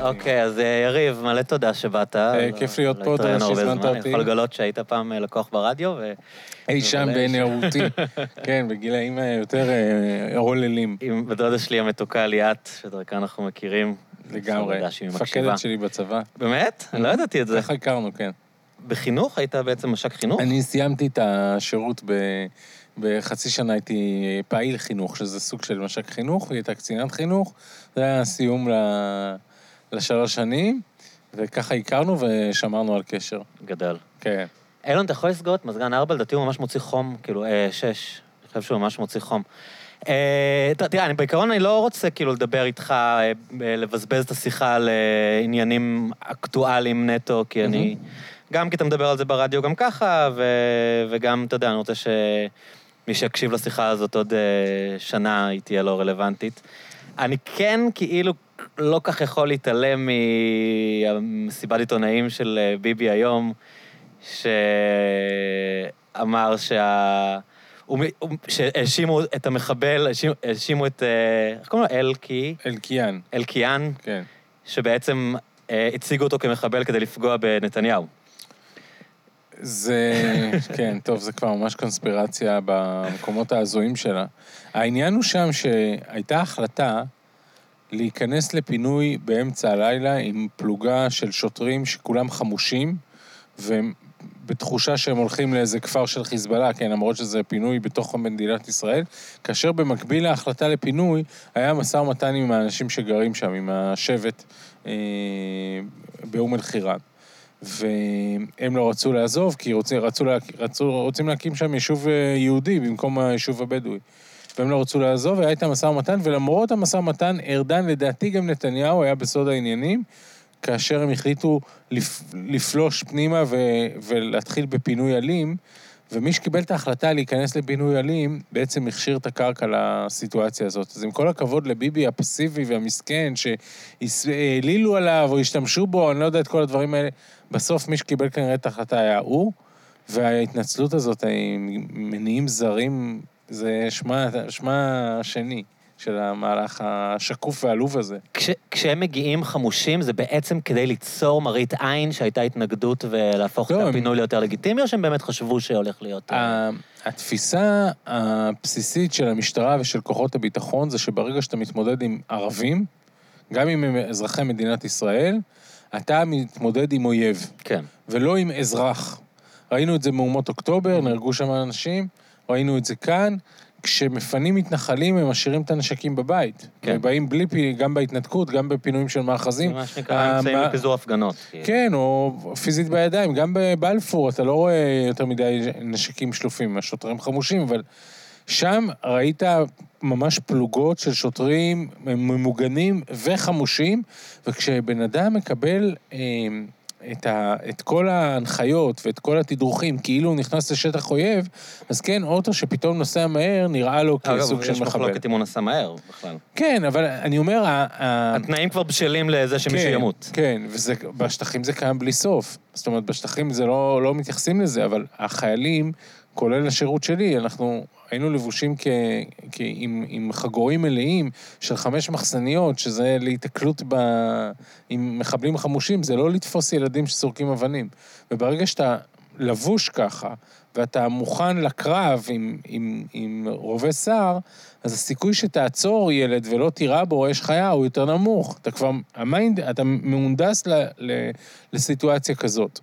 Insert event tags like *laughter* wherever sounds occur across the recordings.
אוקיי, אז אה, יריב, מלא תודה שבאת. אה, כיף להיות לא פה, התראינו תודה שהזמנת. אותי. אני יכול לגלות שהיית פעם אה, לקוח ברדיו, ו... אי שם בנערותי. *laughs* כן, בגילאים יותר הוללים. עם בדודה שלי המתוקה ליאת, שדרכה אנחנו מכירים. לגמרי. מפקדת שלי בצבא. באמת? אני לא ידעתי את זה. ככה הכרנו, כן. בחינוך? היית בעצם מש"ק חינוך? אני סיימתי את השירות ב... בחצי שנה הייתי פעיל חינוך, שזה סוג של מש"ק חינוך, היא הייתה קצינת חינוך. זה היה סיום ל... לשלוש שנים, וככה הכרנו ושמרנו על קשר. גדל. כן. אילון, אתה יכול לסגור את מזגן 4? לדעתי הוא ממש מוציא חום, כאילו, אה, 6. אני חושב שהוא ממש מוציא חום. אה, תראה, אני בעיקרון אני לא רוצה כאילו לדבר איתך, אה, ב- לבזבז את השיחה על אה, עניינים אקטואליים נטו, כי אני... גם כי אתה מדבר על זה ברדיו גם ככה, ו, וגם, אתה יודע, אני רוצה שמי שיקשיב לשיחה הזאת עוד אה, שנה, היא תהיה לא רלוונטית. אני כן כאילו לא כך יכול להתעלם ממסיבת עיתונאים של אה, ביבי היום, שאמר שה... שהאשימו את המחבל, האשימו- האשימו את... אה, איך קוראים לו? אלקי? אלקיאן, אלקיאן, כן. שבעצם אה, הציגו אותו כמחבל כדי לפגוע בנתניהו. זה, *laughs* כן, טוב, זה כבר ממש קונספירציה במקומות ההזויים שלה. העניין הוא שם שהייתה החלטה להיכנס לפינוי באמצע הלילה עם פלוגה של שוטרים שכולם חמושים, והם בתחושה שהם הולכים לאיזה כפר של חיזבאללה, כן, למרות שזה פינוי בתוך מדינת ישראל, כאשר במקביל להחלטה לפינוי, היה משא ומתן עם האנשים שגרים שם, עם השבט אה, באום אל-חיראן. והם לא רצו לעזוב, כי רוצים, רצו, רצו, רוצים להקים שם יישוב אה, יהודי במקום היישוב הבדואי. והם לא רצו לעזוב, והיה איתם משא ומתן, ולמרות המשא ומתן, ארדן, לדעתי גם נתניהו, היה בסוד העניינים, כאשר הם החליטו לפ, לפלוש פנימה ו, ולהתחיל בפינוי אלים, ומי שקיבל את ההחלטה להיכנס לפינוי אלים, בעצם הכשיר את הקרקע לסיטואציה הזאת. אז עם כל הכבוד לביבי הפסיבי והמסכן, שהעלילו עליו או השתמשו בו, אני לא יודע את כל הדברים האלה, בסוף מי שקיבל כנראה את ההחלטה היה הוא, וההתנצלות הזאת עם מניעים זרים, זה שמה, שמה השני של המהלך השקוף והעלוב הזה. כש, כשהם מגיעים חמושים, זה בעצם כדי ליצור מראית עין שהייתה התנגדות ולהפוך לא, את הם- הפינוי ליותר לגיטימי, או שהם באמת חשבו שהולך להיות... אה, ה- התפיסה הבסיסית של המשטרה ושל כוחות הביטחון זה שברגע שאתה מתמודד עם ערבים, גם אם הם אזרחי מדינת ישראל, אתה מתמודד עם אויב, כן. ולא עם אזרח. ראינו את זה מאומות אוקטובר, נהרגו שם אנשים, ראינו את זה כאן. כשמפנים מתנחלים, הם משאירים את הנשקים בבית. כן. כן. ובאים בלי, פי- גם בהתנתקות, גם בפינויים של מאחזים. מה שנקרא אמצעים המה- לפיזור הפגנות. כאילו. כן, או פיזית בידיים. גם בבלפור אתה לא רואה יותר מדי נשקים שלופים, השוטרים חמושים, אבל שם ראית ממש פלוגות של שוטרים ממוגנים וחמושים, וכשבן אדם מקבל אה, את, ה, את כל ההנחיות ואת כל התדרוכים כאילו הוא נכנס לשטח אויב, אז כן, אוטו שפתאום נוסע מהר נראה לו כסוג אגב, של יש מחבל. מחלוקת אם הוא נסע מהר בכלל. כן, אבל אני אומר, התנאים כבר בשלים לזה שמישהו כן, ימות. כן, ובשטחים זה קיים בלי סוף. זאת אומרת, בשטחים זה לא, לא מתייחסים לזה, אבל החיילים, כולל השירות שלי, אנחנו היינו לבושים כ, כ, עם, עם חגורים מלאים של חמש מחסניות, שזה להיתקלות ב, עם מחבלים חמושים, זה לא לתפוס ילדים שזורקים אבנים. וברגע שאתה לבוש ככה, ואתה מוכן לקרב עם, עם, עם רובה סער, אז הסיכוי שתעצור ילד ולא תירה בו אש חיה הוא יותר נמוך. אתה כבר, ה mind, אתה מהונדס ל, ל, לסיטואציה כזאת.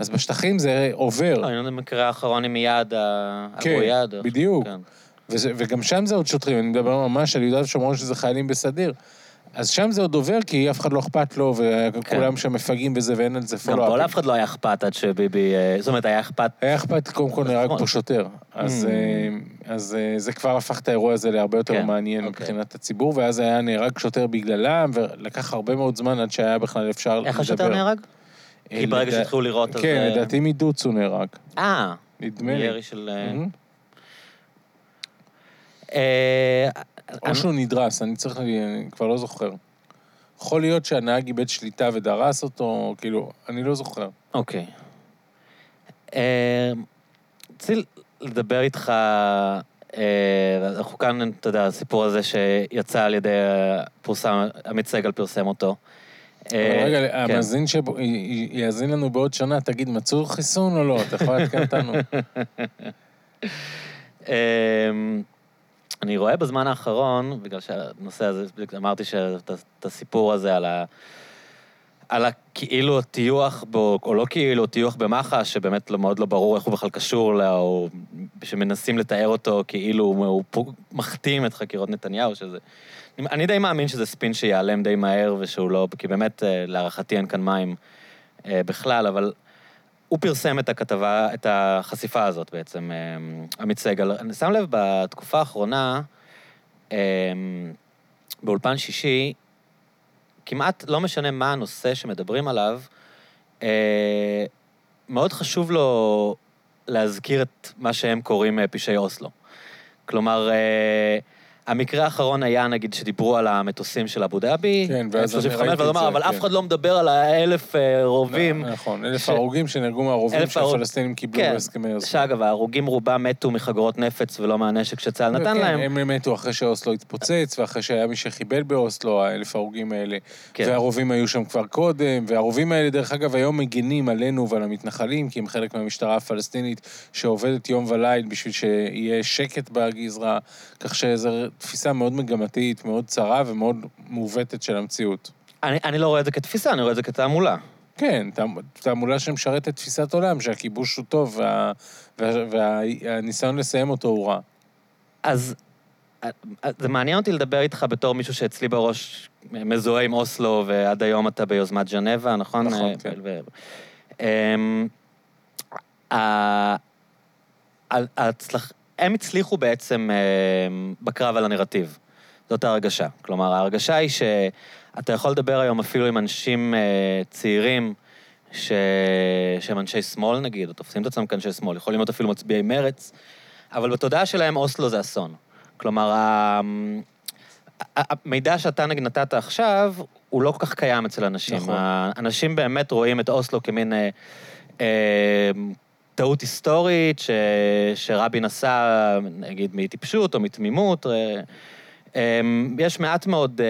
אז בשטחים זה עובר. לא, אני לא יודע במקרה האחרון עם יעד, ה- כן. או- בדיוק. כן. וזה, וגם שם זה עוד שוטרים, אני מדבר ממש על יהודה ושומרון שזה חיילים בסדיר. אז שם זה עוד עובר, כי אף אחד לא אכפת לו, וכולם שם מפגעים בזה ואין על זה כן. גם. פה לאף אחד לא היה אכפת עד שביבי... אה, זאת אומרת, היה אכפת... היה אכפת, קודם כל נהרג נכון. פה שוטר. אז, Mm. אה, אז אה, זה כבר הפך את האירוע הזה להרבה יותר כן, מעניין אוקיי. מבחינת הציבור, ואז היה נהרג שוטר בגללם, ולקח הרבה מאוד זמן עד שהיה בכלל אפשר לדבר. איך השוטר נהרג? אה, כי ברגע לדע- שהתחילו לראות, אז... כן, אה, לדעתי מדוץ הוא נהרג. אה, נדמה לי. ירי של... אה. אה, או שהוא נדרס, אני צריך, ל- אני כבר לא זוכר. יכול להיות שהנהג איבד שליטה ודרס אותו, כאילו, אני לא זוכר. אוקיי. אה, רציתי לדבר איתך, אה, אנחנו כאן, אתה יודע, הסיפור הזה שיצא על ידי, אה, פורסם, עמית סגל פרסם אותו. אה, רגע, כן. המאזין שיאזין לנו בעוד שנה, תגיד, מצאו חיסון או לא? אתה יכול לעדכן אותנו. *laughs* אמ, אני רואה בזמן האחרון, בגלל שהנושא הזה, אמרתי שאת את הסיפור הזה על ה... על הכאילו הטיוח בו, או לא כאילו, טיוח במח"ש, שבאמת לא, מאוד לא ברור איך הוא בכלל קשור לה, או שמנסים לתאר אותו כאילו הוא, הוא מכתים את חקירות נתניהו, שזה... אני, די מאמין שזה ספין שיעלם די מהר, ושהוא לא... כי באמת, אה, להערכתי אין כאן מים אה, בכלל, אבל הוא פרסם את הכתבה, את החשיפה הזאת בעצם, אה, עמית סגל. אני שם לב, בתקופה האחרונה, באולפן שישי, כמעט לא משנה מה הנושא שמדברים עליו, מאוד חשוב לו להזכיר את מה שהם קוראים פשעי אוסלו. כלומר, המקרה האחרון היה, נגיד, שדיברו על המטוסים של אבו דאבי, כן, ואז אני 35, ראיתי ואז את אמר, זה, אבל כן. אף אחד לא מדבר על האלף אה, רובים. נכון, אלף ש- הרוגים שנהרגו מהרובים אלף שהפלסטינים קיבלו כן, בהסכמי אוסלו. שאגב, ההרוגים רובם מתו מחגורות נפץ ולא מהנשק שצה"ל נתן כן, להם. הם מתו אחרי שאוסלו התפוצץ, ואחרי שהיה מי שחיבל באוסלו, האלף ההרוגים האלה. כן. והרובים היו שם כבר קודם, והרובים האלה, דרך אגב, היום מגינים עלינו ועל המתנחלים, כי הם חלק מהמשטרה הפלסטינית שעובדת יום וליל בשביל שיהיה שקט בגזרה, כך שזו תפיסה מאוד מגמתית, מאוד צרה ומאוד מעוותת של המציאות. אני, אני לא רואה את זה כתפיסה, אני רואה את זה כתעמולה. כן, תעמ- תעמולה שמשרתת תפיסת עולם, שהכיבוש הוא טוב, וה- וה- והניסיון לסיים אותו הוא רע. אז זה מעניין אותי לדבר איתך בתור מישהו שאצלי בראש מזוהה עם אוסלו, ועד היום אתה ביוזמת ז'נבה, נכון? נכון, אה, כן. ו- הם הצליחו בעצם אמ, בקרב על הנרטיב. זאת ההרגשה. כלומר, ההרגשה היא שאתה יכול לדבר היום אפילו עם אנשים אה, צעירים, ש... שהם אנשי שמאל נגיד, או תופסים את עצמם כאנשי שמאל, יכולים להיות אפילו מצביעי מרץ, אבל בתודעה שלהם אוסלו זה אסון. כלומר, המידע שאתה נגיד נתת עכשיו, הוא לא כל כך קיים אצל אנשים. נכון. האנשים באמת רואים את אוסלו כמין אה, אה, טעות היסטורית ש, שרבין עשה, נגיד, מטיפשות או מתמימות. אה, אה, יש מעט מאוד אה,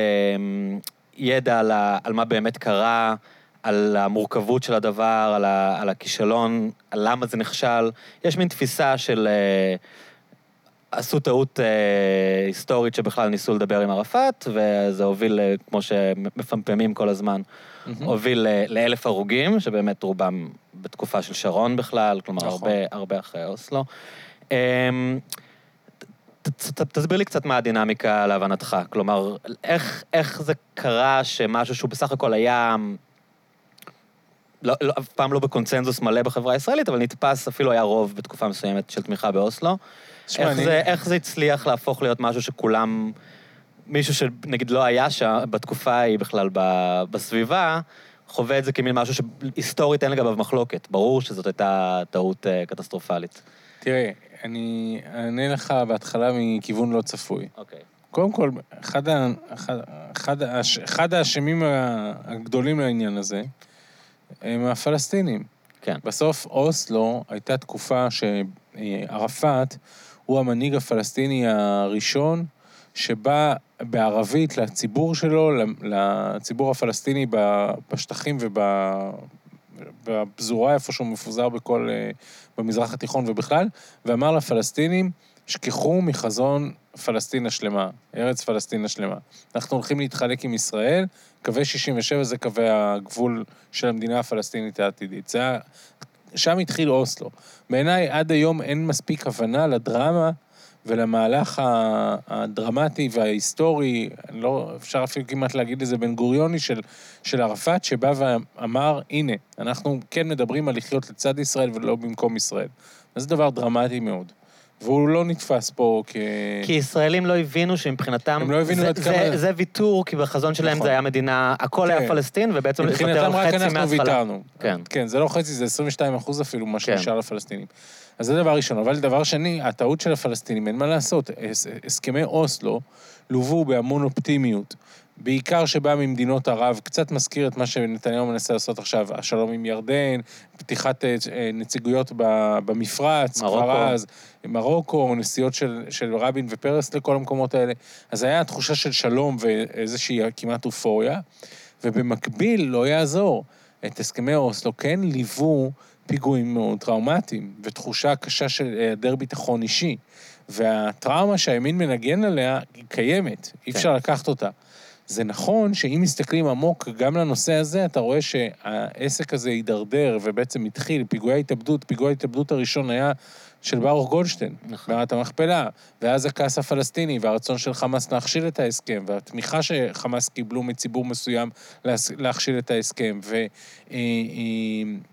ידע על, ה, על מה באמת קרה, על המורכבות של הדבר, על, ה, על הכישלון, על למה זה נכשל. יש מין תפיסה של... עשו טעות אה, היסטורית שבכלל ניסו לדבר עם ערפאת, וזה הוביל, אה, כמו שמפמפמים כל הזמן, הוביל אה, לאלף הרוגים, שבאמת רובם בתקופה של שרון בכלל, כלומר, נכון. הרבה, הרבה אחרי אוסלו. אה, ת- ת- ת- תסביר לי קצת מה הדינמיקה להבנתך. כלומר, איך, איך זה קרה שמשהו שהוא בסך הכל היה... לא, לא, אף פעם לא בקונצנזוס מלא בחברה הישראלית, אבל נתפס, אפילו היה רוב בתקופה מסוימת של תמיכה באוסלו. איך, אני- זה, איך זה הצליח להפוך להיות משהו שכולם... מישהו שנגיד לא היה שם בתקופה ההיא בכלל ב, בסביבה, חווה את זה כמין משהו שהיסטורית אין לגביו מחלוקת. ברור שזאת הייתה טעות אה, קטסטרופלית. תראה, אני אענה לך בהתחלה מכיוון לא צפוי. אוקיי. קודם כל, אחד, ה, אחד, אחד, אחד האשמים הגדולים לעניין הזה הם הפלסטינים. כן. בסוף אוסלו הייתה תקופה שערפאת הוא המנהיג הפלסטיני הראשון שבא בערבית לציבור שלו, לציבור הפלסטיני בשטחים ובפזורה איפה שהוא מפוזר בכל, אה, במזרח התיכון ובכלל, ואמר לפלסטינים, שכחו מחזון פלסטין השלמה, ארץ פלסטין השלמה. אנחנו הולכים להתחלק עם ישראל, קווי 67 זה קווי הגבול של המדינה הפלסטינית העתידית. זה. שם התחיל אוסלו. בעיניי, עד היום אין מספיק הבנה לדרמה ולמהלך הדרמטי וההיסטורי, לא, אפשר אפילו כמעט להגיד איזה בן גוריוני של, של ערפאת, שבא ואמר, הנה, אנחנו כן מדברים על לחיות לצד ישראל ולא במקום ישראל. זה דבר דרמטי מאוד. והוא לא נתפס פה כ... כי ישראלים לא הבינו שמבחינתם... הם לא הבינו זה, עד זה, כמה- זה ויתור, כי בחזון שלהם נכון. זה היה מדינה... הכל כן. היה פלסטין, ובעצם לוותר מבחינתם על רק חצי אנחנו מההתחלה. ויתרנו. כן. כן, זה לא חצי, זה 22 אחוז אפילו, מה כן. שנשאר לפלסטינים. אז זה דבר ראשון. אבל דבר שני, הטעות של הפלסטינים, אין מה לעשות. הס- הסכמי אוסלו לוו בהמון אופטימיות. בעיקר שבא ממדינות ערב, קצת מזכיר את מה שנתניהו מנסה לעשות עכשיו, השלום עם ירדן, פתיחת אה, נציגויות במפרץ, מרוקו. כבר אז, מרוקו, נסיעות של, של רבין ופרס לכל המקומות האלה. אז היה תחושה של שלום ואיזושהי כמעט אופוריה. ובמקביל, לא יעזור, את הסכמי אוסלו כן ליוו פיגועים מאוד טראומטיים, ותחושה קשה של היעדר ביטחון אישי. והטראומה שהימין מנגן עליה, היא קיימת, אי אפשר לקחת אותה. זה נכון שאם מסתכלים עמוק גם לנושא הזה, אתה רואה שהעסק הזה הידרדר ובעצם התחיל, פיגועי ההתאבדות, פיגוע ההתאבדות הראשון היה של ברוך גולדשטיין, נכון. מערת המכפלה, ואז הכעס הפלסטיני והרצון של חמאס להכשיל את ההסכם, והתמיכה שחמאס קיבלו מציבור מסוים להכשיל את ההסכם,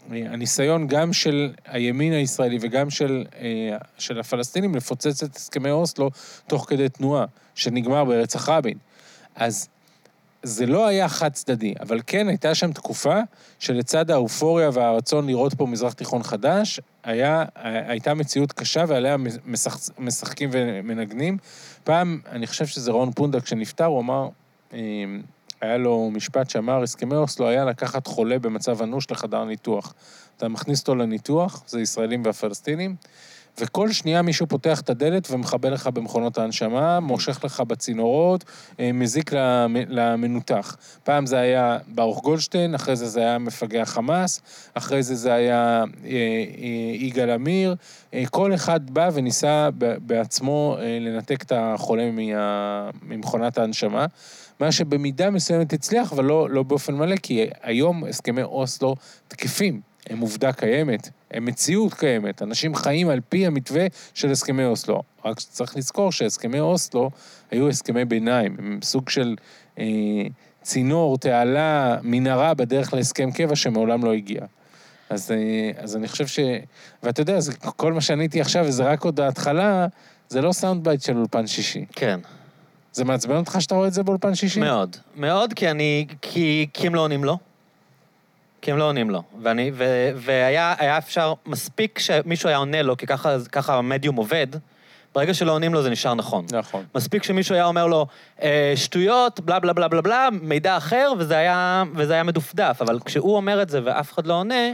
והניסיון גם של הימין הישראלי וגם של, אה, של הפלסטינים לפוצץ את הסכמי אוסלו תוך כדי תנועה, שנגמר ברצח רבין. אז זה לא היה חד צדדי, אבל כן הייתה שם תקופה שלצד האופוריה והרצון לראות פה מזרח תיכון חדש, היה, הייתה מציאות קשה ועליה משח, משחקים ומנגנים. פעם, אני חושב שזה רון פונדק שנפטר, הוא אמר, אה, היה לו משפט שאמר, הסכמי אוסלו היה לקחת חולה במצב אנוש לחדר ניתוח. אתה מכניס אותו לניתוח, זה ישראלים והפלסטינים, וכל שנייה מישהו פותח את הדלת ומחבל לך במכונות ההנשמה, מושך לך בצינורות, אה, מזיק למ- למנותח. פעם זה היה ברוך גולדשטיין, אחרי זה זה היה מפגע חמאס, אחרי זה זה היה אה, אה, יגאל עמיר. כל אחד בא וניסה בעצמו לנתק את החולה ממכונת ההנשמה. מה שבמידה מסוימת הצליח, אבל לא, לא באופן מלא, כי היום הסכמי אוסלו תקפים. הם עובדה קיימת, מציאות קיימת. אנשים חיים על פי המתווה של הסכמי אוסלו. רק צריך לזכור שהסכמי אוסלו היו הסכמי ביניים, הם סוג של אה, צינור, תעלה, מנהרה בדרך להסכם קבע שמעולם לא הגיע. אז, אה, אז אני חושב ש... ואתה יודע, זה, כל מה שעניתי עכשיו, וזה רק עוד ההתחלה, זה לא sound bite של אולפן שישי. כן, זה מעצבן אותך שאתה רואה את זה באולפן שישי? מאוד. מאוד, כי אני... כי, כי הם לא עונים לו. כי הם לא עונים לו. ואני... ו, והיה היה אפשר... מספיק שמישהו היה עונה לו, כי ככה, ככה המדיום עובד, ברגע שלא עונים לו זה נשאר נכון. נכון. מספיק שמישהו היה אומר לו, אה, שטויות, בלה בלה בלה בלה בלה, מידע אחר, וזה היה, וזה היה מדופדף. אבל כשהוא אומר את זה ואף אחד לא עונה,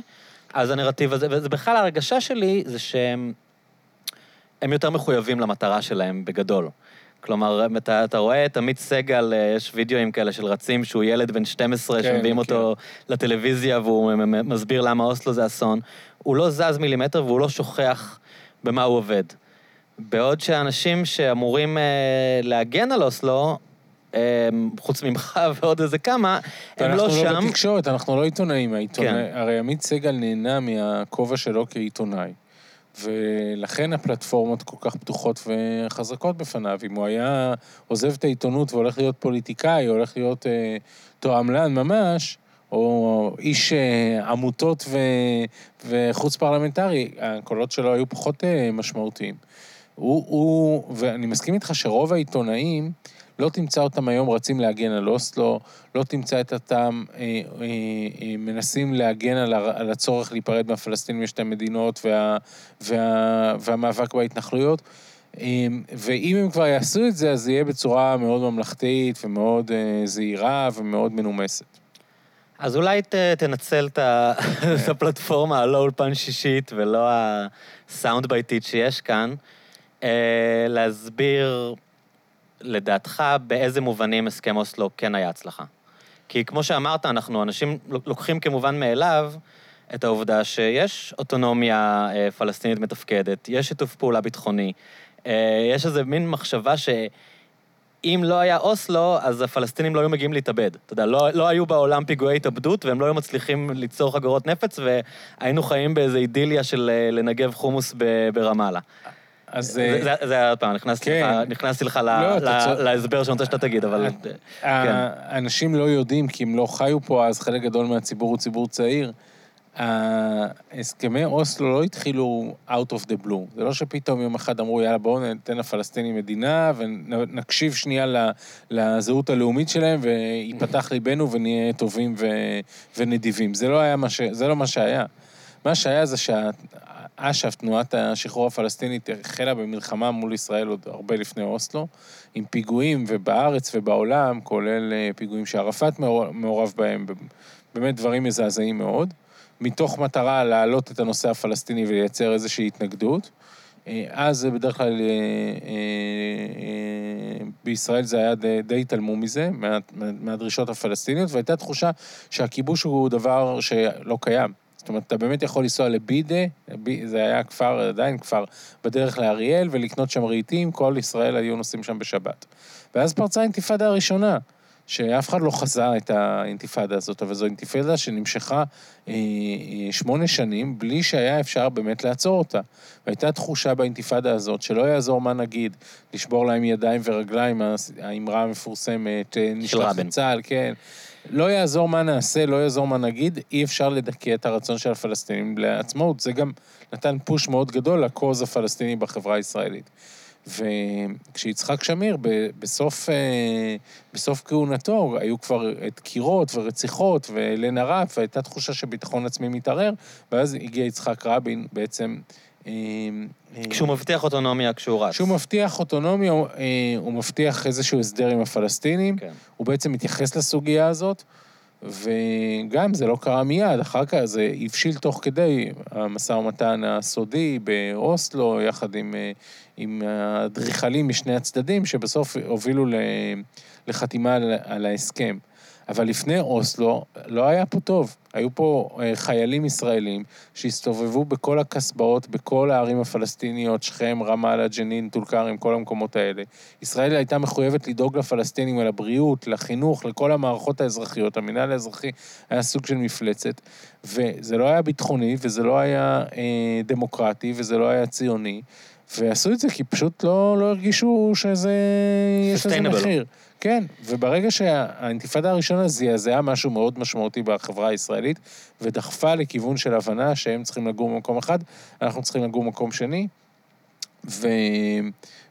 אז הנרטיב הזה, וזה בכלל ההרגשה שלי, זה שהם הם יותר מחויבים למטרה שלהם בגדול. כלומר, אתה, אתה רואה את עמית סגל, אה, יש וידאוים כאלה של רצים שהוא ילד בן 12, כן, שמביאים מכיר. אותו לטלוויזיה והוא מסביר למה אוסלו זה אסון. הוא לא זז מילימטר והוא לא שוכח במה הוא עובד. בעוד שאנשים שאמורים אה, להגן על אוסלו, אה, חוץ ממך *laughs* ועוד איזה כמה, הם לא אנחנו שם. לא בתקשורת, אנחנו לא עיתונאים. העיתונא... כן. הרי עמית סגל נהנה מהכובע שלו כעיתונאי. ולכן הפלטפורמות כל כך פתוחות וחזקות בפניו. אם הוא היה עוזב את העיתונות והולך להיות פוליטיקאי, הולך להיות אה, תועמלן ממש, או איש אה, עמותות ו... וחוץ פרלמנטרי, הקולות שלו היו פחות אה, משמעותיים. הוא, הוא, ואני מסכים איתך שרוב העיתונאים, לא תמצא אותם היום רצים להגן על אוסלו, לא תמצא את אותם אה, אה, אה, מנסים להגן על, הר- על הצורך להיפרד מהפלסטינים משתי מדינות וה, וה, והמאבק בהתנחלויות. אה, ואם הם כבר יעשו את זה, אז זה יהיה בצורה מאוד ממלכתית ומאוד אה, זהירה ומאוד מנומסת. אז אולי ת, תנצל את ה- *laughs* את הפלטפורמה הלא אולפן שישית ולא הסאונד בייטית שיש כאן, אה, להסביר, לדעתך, באיזה מובנים הסכם אוסלו כן היה הצלחה. כי כמו שאמרת, אנחנו אנשים לוקחים כמובן מאליו את העובדה שיש אוטונומיה אה, פלסטינית מתפקדת, יש שיתוף פעולה ביטחוני, אה, יש איזה מין מחשבה ש... אם לא היה אוסלו, אז הפלסטינים לא היו מגיעים להתאבד. אתה יודע, לא, לא היו בעולם פיגועי התאבדות, והם לא היו מצליחים ליצור חגורות נפץ, והיינו חיים באיזו אידיליה של אה, לנגב חומוס ברמאללה. אז... זה, אה, זה, היה עוד פעם, נכנסתי, כן. לך, ל, לא. להסבר שאני רוצה שאתה תגיד, אבל... את- כן. האנשים לא יודעים, כי הם לא חיו פה, אז חלק גדול מהציבור הוא ציבור צעיר. הסכמי אוסלו לא התחילו out of the blue. זה לא שפתאום יום אחד אמרו, יאללה, בואו ניתן לפלסטינים מדינה ונקשיב שנייה לזהות הלאומית שלהם וייפתח ליבנו ונהיה טובים ונדיבים. זה לא מה ש... זה לא מה שהיה. מה שהיה זה שאש"ף, תנועת השחרור הפלסטינית, החלה במלחמה מול ישראל עוד הרבה לפני אוסלו, עם פיגועים ובארץ ובעולם, כולל אה, פיגועים שערפאת מעור- מעורב בהם, באמת דברים מזעזעים מאוד, מתוך מטרה להעלות את הנושא הפלסטיני ולייצר איזושהי התנגדות. אה, אז זה בדרך כלל, אה, בישראל זה היה די, די התעלמו מזה, מה, מהדרישות הפלסטיניות, והייתה תחושה שהכיבוש הוא דבר שלא קיים. זאת אומרת, אתה באמת יכול לנסוע לבידה, זה היה כפר, עדיין כפר, בדרך לאריאל, ולקנות שם רהיטים, כל ישראל היו נוסעים שם בשבת. ואז פרצה האינתיפאדה הראשונה. שאף אחד לא חזה את האינתיפאדה הזאת, אבל זו אינתיפאדה שנמשכה אה, אה, שמונה שנים בלי שהיה אפשר באמת לעצור אותה. והייתה תחושה באינתיפאדה הזאת שלא יעזור מה נגיד, לשבור להם ידיים ורגליים, האמרה המפורסמת, אה, נשלח לצה"ל, כן. לא יעזור מה נעשה, לא יעזור מה נגיד, אי אפשר לדכא את הרצון של הפלסטינים לעצמאות. זה גם נתן פוש מאוד גדול לקוז הפלסטיני בחברה הישראלית. וכשיצחק שמיר, בסוף, אה, בסוף כהונתו, היו כבר דקירות ורציחות ולנה רף, והייתה תחושה שביטחון עצמי מתערער, ואז הגיע יצחק רבין בעצם... אה, אה, כשהוא מבטיח אוטונומיה כשהוא רץ. כשהוא מבטיח אוטונומיה, הוא מבטיח איזשהו הסדר עם הפלסטינים, כן. הוא בעצם מתייחס לסוגיה הזאת. וגם זה לא קרה מיד, אחר כך זה הבשיל תוך כדי המשא ומתן הסודי באוסלו, יחד עם, אה, עם האדריכלים משני הצדדים, שבסוף הובילו לחתימה על ההסכם. אבל לפני אוסלו לא היה פה טוב. היו פה אה, חיילים ישראלים שהסתובבו בכל הקסבאות, בכל הערים הפלסטיניות, שכם, רמאללה, ג'נין, טול כרם, כל המקומות האלה. ישראל הייתה מחויבת לדאוג לפלסטינים, לבריאות, לחינוך, לכל המערכות האזרחיות. המינהל האזרחי היה סוג של מפלצת, וזה לא היה ביטחוני, וזה לא היה אה, דמוקרטי, וזה לא היה ציוני. ועשו את זה כי פשוט לא, לא הרגישו שזה... יש לזה מחיר. כן, וברגע שהאינתיפאדה הראשונה זעזעה משהו מאוד משמעותי בחברה הישראלית, ודחפה לכיוון של הבנה שהם צריכים לגור במקום אחד, אנחנו צריכים לגור במקום שני, ו...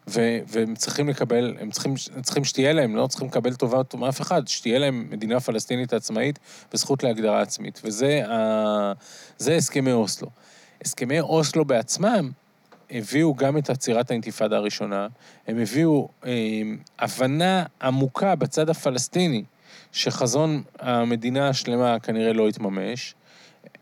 ו... והם צריכים לקבל, הם צריכים, צריכים שתהיה להם, לא צריכים לקבל טובה מאף אחד, שתהיה להם מדינה פלסטינית עצמאית וזכות להגדרה עצמית. וזה ה... הסכמי אוסלו. הסכמי אוסלו בעצמם, הביאו גם את עצירת האינתיפאדה הראשונה, הם הביאו אה, הבנה עמוקה בצד הפלסטיני, שחזון המדינה השלמה כנראה לא יתממש.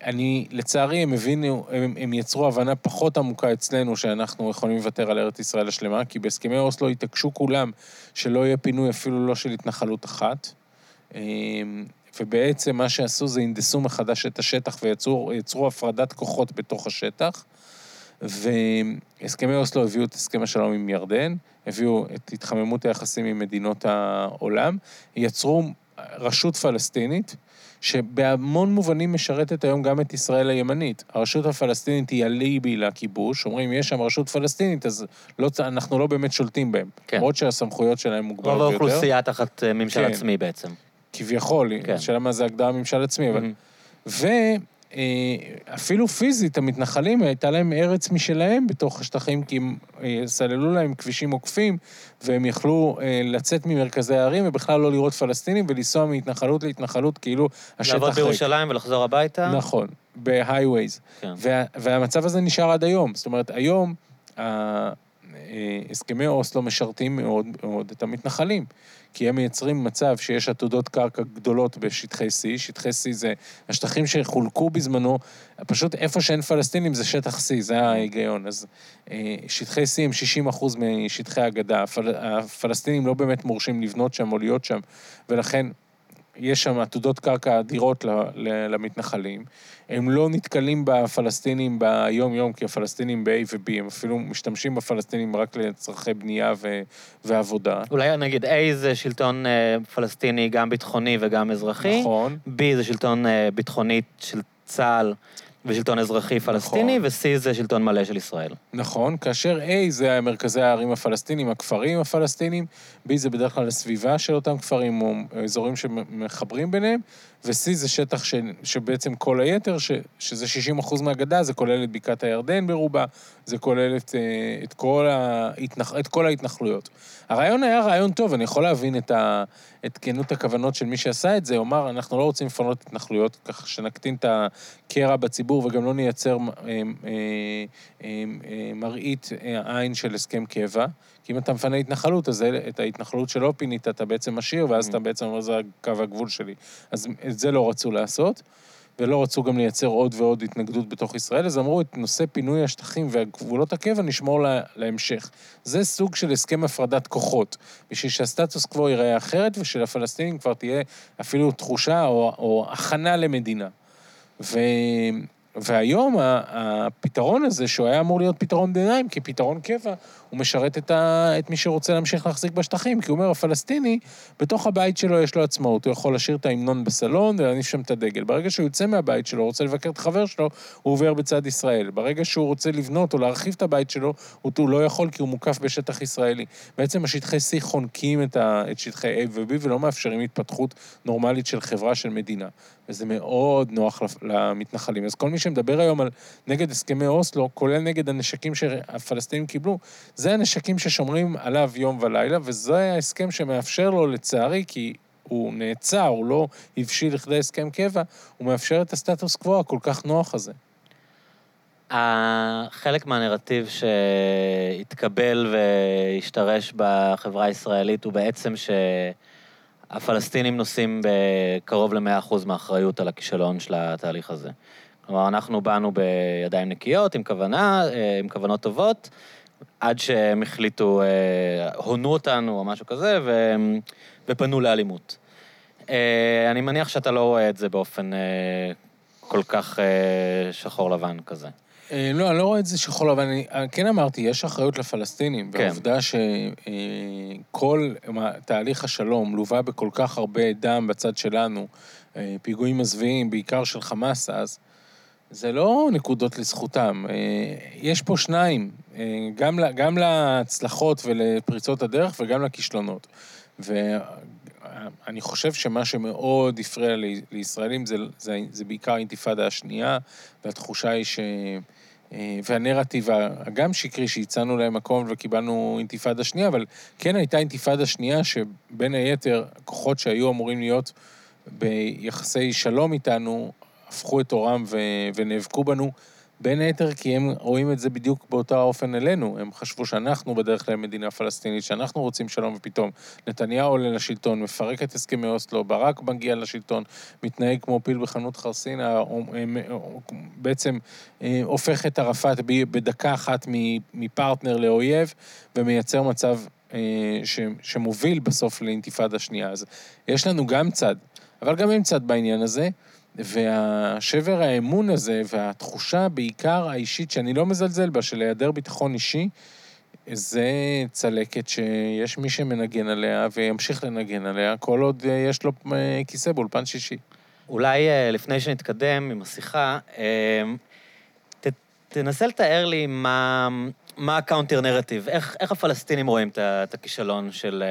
אני, לצערי, הם הבינו, הם, הם יצרו הבנה פחות עמוקה אצלנו שאנחנו יכולים לוותר על ארץ ישראל השלמה, כי בהסכמי אוסלו התעקשו כולם שלא יהיה פינוי אפילו לא של התנחלות אחת. אה, ובעצם מה שעשו זה הנדסו מחדש את השטח ויצרו הפרדת כוחות בתוך השטח. והסכמי אוסלו הביאו את הסכם השלום עם ירדן, הביאו את התחממות היחסים עם מדינות העולם, יצרו רשות פלסטינית, שבהמון מובנים משרתת היום גם את ישראל הימנית. הרשות הפלסטינית היא אליבי לכיבוש, אומרים, יש שם רשות פלסטינית, אז לא, אנחנו לא באמת שולטים בהם. כן. למרות שהסמכויות שלהם מוגבלות ביותר. רוב האוכלוסייה תחת אה, ממשל כן. עצמי בעצם. כביכול, כן. השאלה מה זה הגדרה ממשל עצמי, אבל... Mm-hmm. אה, אפילו פיזית, המתנחלים, הייתה להם ארץ משלהם בתוך השטחים, כי הם אה, סללו להם כבישים עוקפים, והם יכלו אה, לצאת ממרכזי הערים ובכלל לא לראות פלסטינים ולנסוע מהתנחלות להתנחלות, כאילו השטח ריק. לעבוד בירושלים ולחזור הביתה? נכון, בהייווייז. כן. וה, והמצב הזה נשאר עד היום. זאת אומרת, היום... הסכמי אוסלו משרתים מאוד מאוד את המתנחלים. כי הם מייצרים מצב שיש עתודות קרקע גדולות בשטחי C, שטחי C זה השטחים שחולקו בזמנו, פשוט איפה שאין פלסטינים זה שטח C, זה ההיגיון. אז אה, שטחי C הם 60 אחוז משטחי הגדה, הפל, הפלסטינים לא באמת מורשים לבנות שם או להיות שם, ולכן יש שם עתודות קרקע אדירות למתנחלים. הם לא נתקלים בפלסטינים ביום-יום, כי הפלסטינים ב-A ו-B, הם אפילו משתמשים בפלסטינים רק לצרכי בנייה ו- ועבודה. אולי נגיד A זה שלטון אה, פלסטיני גם ביטחוני וגם אזרחי. נכון. B זה שלטון אה, ביטחוני של צה"ל. ושלטון אזרחי פלסטיני, נכון. ו-C זה שלטון מלא של ישראל. נכון, כאשר A זה מרכזי הערים הפלסטינים, הכפרים הפלסטינים, B זה בדרך כלל הסביבה של אותם כפרים או אזורים שמחברים ביניהם, ו-C זה שטח ש, שבעצם כל היתר, ש, שזה 60 אחוז מהגדה, זה כולל את בקעת הירדן ברובה, זה כולל את, אה, את, כל, ההתנח, את כל ההתנחלויות. הרעיון היה רעיון טוב, אני יכול להבין את, ה, את כנות הכוונות של מי שעשה את זה, הוא אנחנו לא רוצים לפנות התנחלויות, כך שנקטין את הקרע בציבור וגם לא נייצר אה, אה, מראית עין של הסכם קבע. כי אם אתה מפנה התנחלות, אז את ההתנחלות שלא פינית אתה בעצם משאיר, ואז אתה בעצם אומר, זה קו הגבול שלי. אז את זה לא רצו לעשות. ולא רצו גם לייצר עוד ועוד התנגדות בתוך ישראל, אז אמרו, את נושא פינוי השטחים והגבולות הקבע נשמור לה, להמשך. זה סוג של הסכם הפרדת כוחות, בשביל שהסטטוס קוו ייראה אחרת, ושלפלסטינים כבר תהיה אפילו תחושה או, או הכנה למדינה. ו... והיום הפתרון הזה, שהוא היה אמור להיות פתרון ביניים, כפתרון קבע, הוא משרת את, ה... את מי שרוצה להמשיך להחזיק בשטחים, כי הוא אומר, הפלסטיני, בתוך הבית שלו יש לו עצמאות, הוא יכול לשיר את ההמנון בסלון ולהניף שם את הדגל. ברגע שהוא יוצא מהבית שלו, רוצה לבקר את החבר שלו, הוא עובר בצד ישראל. ברגע שהוא רוצה לבנות או להרחיב את הבית שלו, הוא לא יכול כי הוא מוקף בשטח ישראלי. בעצם השטחי C חונקים את, ה... את שטחי A ו-B ולא מאפשרים התפתחות נורמלית של חברה, של מדינה. וזה מאוד נוח למתנחלים. אז כל מי שמדבר היום על נגד הסכמי אוסלו, כולל נגד הנשקים שהפלסטינים קיבלו, זה הנשקים ששומרים עליו יום ולילה, וזה ההסכם שמאפשר לו, לצערי, כי הוא נעצר, הוא לא הבשיל לכדי הסכם קבע, הוא מאפשר את הסטטוס קוו הכל כך נוח הזה. חלק מהנרטיב שהתקבל והשתרש בחברה הישראלית הוא בעצם שהפלסטינים נושאים בקרוב ל-100% מהאחריות על הכישלון של התהליך הזה. כלומר, אנחנו באנו בידיים נקיות, עם כוונה, אה, עם כוונות טובות, עד שהם החליטו, אה, הונו אותנו או משהו כזה, ו, ופנו לאלימות. אה, אני מניח שאתה לא רואה את זה באופן כל כך שחור לבן כזה. לא, אני לא רואה את זה שחור לבן. אני כן אמרתי, יש אחריות לפלסטינים. כן. והעובדה שכל תהליך השלום לווה בכל כך הרבה דם בצד שלנו, פיגועים מזוויעים, בעיקר של חמאס אז, זה לא נקודות לזכותם. יש פה שניים, גם, גם להצלחות ולפריצות הדרך וגם לכישלונות. ואני חושב שמה שמאוד הפריע לישראלים זה, זה, זה בעיקר האינתיפאדה השנייה, והתחושה היא ש... והנרטיב הגם שקרי שהצענו להם מקום וקיבלנו אינתיפאדה שנייה, אבל כן הייתה אינתיפאדה שנייה שבין היתר, כוחות שהיו אמורים להיות ביחסי שלום איתנו, הפכו את עורם ונאבקו בנו. בין היתר כי הם רואים את זה בדיוק באותו האופן אלינו. הם חשבו שאנחנו בדרך למדינה פלסטינית, שאנחנו רוצים שלום, ופתאום נתניהו עולה לשלטון, מפרק את הסכמי אוסלו, ברק מגיע לשלטון, מתנהג כמו פיל בחנות חרסינה, בעצם אה, הופך את ערפאת בדקה אחת מפרטנר לאויב, ומייצר מצב אה, שמוביל בסוף לאינתיפאדה שנייה. אז יש לנו גם צד, אבל גם הם צד בעניין הזה. והשבר האמון הזה, והתחושה בעיקר האישית, שאני לא מזלזל בה, של היעדר ביטחון אישי, זה צלקת שיש מי שמנגן עליה וימשיך לנגן עליה, כל עוד אה, יש לו אה, כיסא באולפן שישי. אולי אה, לפני שנתקדם עם השיחה, ת, תנסה לתאר לי מה, מה ה counter narrative, איך, איך הפלסטינים רואים את הכישלון של,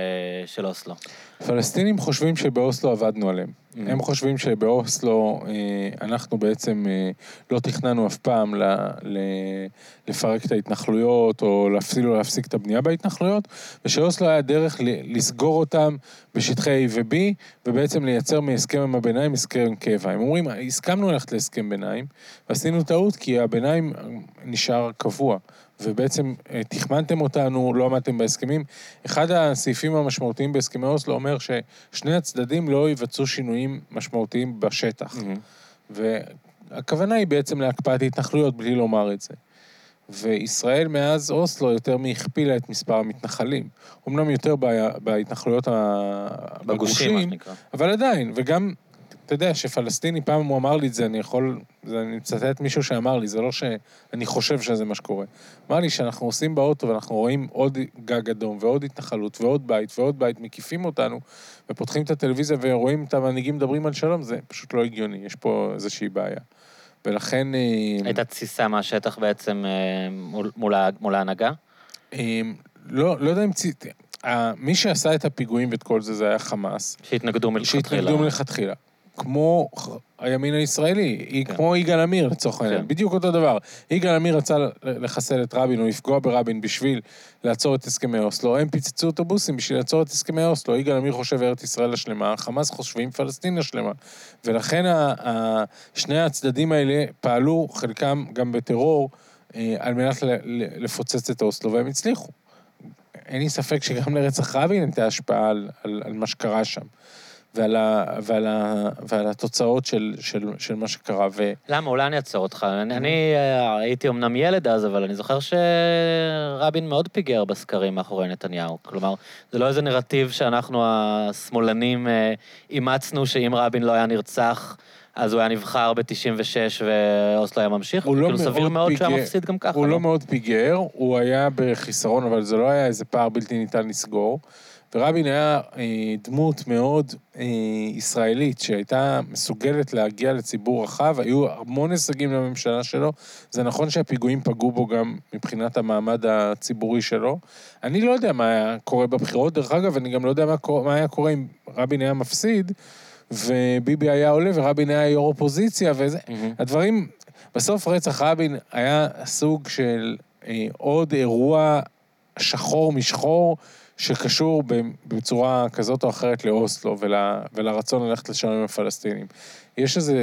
של אוסלו? הפלסטינים חושבים שבאוסלו עבדנו עליהם. Mm-hmm. הם חושבים שבאוסלו אה, אנחנו בעצם אה, לא תכננו אף פעם לפרק את ההתנחלויות, או אפילו להפסיק את הבנייה בהתנחלויות, ושאוסלו היה דרך לסגור אותם בשטחי A ו-B, ובעצם לייצר מהסכם עם הביניים הסכם קבע. הם אומרים, הסכמנו ללכת להסכם ביניים, ועשינו טעות כי הביניים נשאר קבוע. ובעצם אה, תחמנתם אותנו, לא עמדתם בהסכמים. אחד הסעיפים המשמעותיים בהסכמי אוסלו אומר ששני הצדדים לא יבצעו שינויים משמעותיים בשטח. Mm-hmm. והכוונה היא בעצם להקפאת התנחלויות, בלי לומר את זה. וישראל מאז אוסלו יותר מהכפילה את מספר המתנחלים. אמנם יותר בהתנחלויות בגושים, מה שנקרא. אבל עדיין, וגם אתה יודע, שפלסטיני, פעם הוא אמר לי את זה, אני יכול, זה, אני מצטט מישהו שאמר לי, זה לא שאני חושב שזה מה שקורה. אמר לי שאנחנו עושים באוטו ואנחנו רואים עוד גג אדום ועוד התנחלות ועוד בית ועוד בית, מקיפים אותנו, ופותחים את הטלוויזיה ורואים את המנהיגים מדברים על שלום, זה פשוט לא הגיוני, יש פה איזושהי בעיה. ולכן... אה, הייתה תסיסה מהשטח בעצם אה, מול, מול, מול ההנהגה? אה, לא, לא יודע אם... מי שעשה את הפיגועים ואת כל זה, זה היה חמאס. שהתנגדו מלכתחילה. שהתנגדו מלכתחילה. כמו הימין הישראלי, היא כן. כמו יגאל עמיר לצורך העניין, כן. בדיוק אותו דבר. יגאל עמיר רצה לחסל את רבין או לפגוע ברבין בשביל לעצור את הסכמי אוסלו, הם פיצצו אוטובוסים בשביל לעצור את הסכמי אוסלו. יגאל עמיר חושב ארץ ישראל השלמה, חמאס חושבים פלסטין השלמה. ולכן ה- ה- שני הצדדים האלה פעלו, חלקם גם בטרור, אה, על מנת לפוצץ את אוסלו, והם הצליחו. אין לי ספק שגם לרצח רבין הייתה השפעה על, על, על מה שקרה שם. ועל, ה, ועל, ה, ועל התוצאות של, של, של מה שקרה. ו... למה? אולי אני אעצור אותך. אני, אני אה, הייתי אמנם ילד אז, אבל אני זוכר שרבין מאוד פיגר בסקרים מאחורי נתניהו. כלומר, זה לא איזה נרטיב שאנחנו השמאלנים אה, אימצנו, שאם רבין לא היה נרצח, אז הוא היה נבחר ב-96 ואוסלו היה ממשיך. הוא לא כאילו, סביר מאוד שהוא היה. מפסיד גם ככה. הוא לא לא? מאוד פיגר, הוא היה בחיסרון, אבל זה לא היה איזה פער בלתי ניתן לסגור. ורבין היה אה, דמות מאוד אה, ישראלית, שהייתה מסוגלת להגיע לציבור רחב, היו המון הישגים לממשלה שלו. זה נכון שהפיגועים פגעו בו גם מבחינת המעמד הציבורי שלו. אני לא יודע מה היה קורה בבחירות, דרך אגב, אני גם לא יודע מה, מה היה קורה אם רבין היה מפסיד, וביבי היה עולה ורבין היה יו"ר אופוזיציה, וזה... מהמם. הדברים, בסוף רצח רבין היה סוג של אה, עוד אירוע שחור משחור, שקשור בצורה כזאת או אחרת לאוסלו ול, ולרצון ללכת לשלום עם הפלסטינים. יש איזו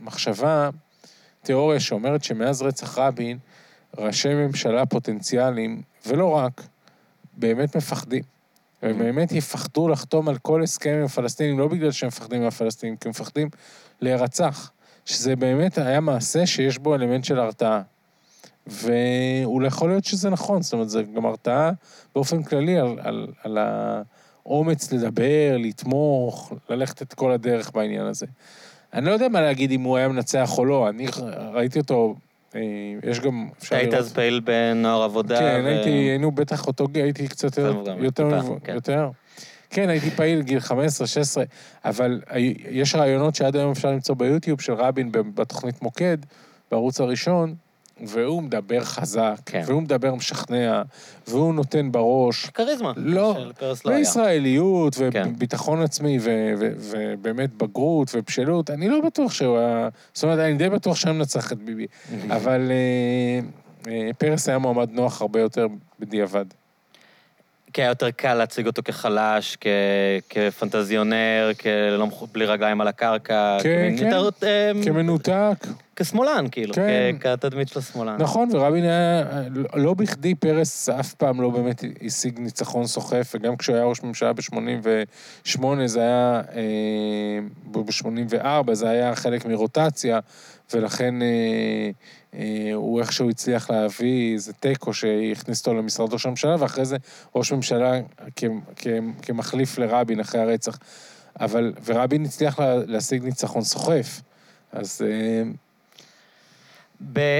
מחשבה, תיאוריה שאומרת שמאז רצח רבין, ראשי ממשלה פוטנציאליים, ולא רק, באמת מפחדים. הם באמת יפחדו לחתום על כל הסכם עם הפלסטינים, לא בגלל שהם מפחדים מהפלסטינים, כי הם מפחדים להירצח. שזה באמת היה מעשה שיש בו אלמנט של הרתעה. ואולי יכול להיות שזה נכון, זאת אומרת, זה גם הרתעה באופן כללי על, על, על האומץ לדבר, לתמוך, ללכת את כל הדרך בעניין הזה. אני לא יודע מה להגיד אם הוא היה מנצח או לא, אני ראיתי אותו, אה, יש גם, אפשר היית לראות... אז פעיל בנוער עבודה. כן, ו- הייתי, היינו בטח אותו הייתי קצת יותר, יותר, טיפה, כן. יותר. כן, הייתי פעיל גיל 15, 16, אבל יש רעיונות שעד היום אפשר למצוא ביוטיוב של רבין בתוכנית מוקד, בערוץ הראשון, והוא מדבר חזק, כן. והוא מדבר משכנע, והוא נותן בראש. כריזמה. לא, של פרס לא היה. וישראליות, כן. וביטחון עצמי, ו- ו- ובאמת בגרות ובשלות, אני לא בטוח שהוא היה... זאת אומרת, אני די בטוח שהיה מנצח את ביבי. אבל אה, אה, פרס היה מועמד נוח הרבה יותר בדיעבד. כי היה יותר קל להציג אותו כחלש, כ... כפנטזיונר, כלא מח- בלי רגליים על הקרקע. כן, כן. יותר, אמ, כמנותק. כשמאלן, כאילו, כן. כ- כתדמית של השמאלן. נכון, ורבין היה... לא בכדי פרס אף פעם לא באמת השיג ניצחון סוחף, וגם כשהוא היה ראש ממשלה ב-88, זה היה... ב-84, זה היה חלק מרוטציה, ולכן אה, אה, הוא איכשהו הצליח להביא איזה תיקו שהכניס אותו למשרד ראש הממשלה, ואחרי זה ראש ממשלה כ- כ- כמחליף לרבין אחרי הרצח. אבל, ורבין הצליח לה, להשיג ניצחון סוחף. אז אה,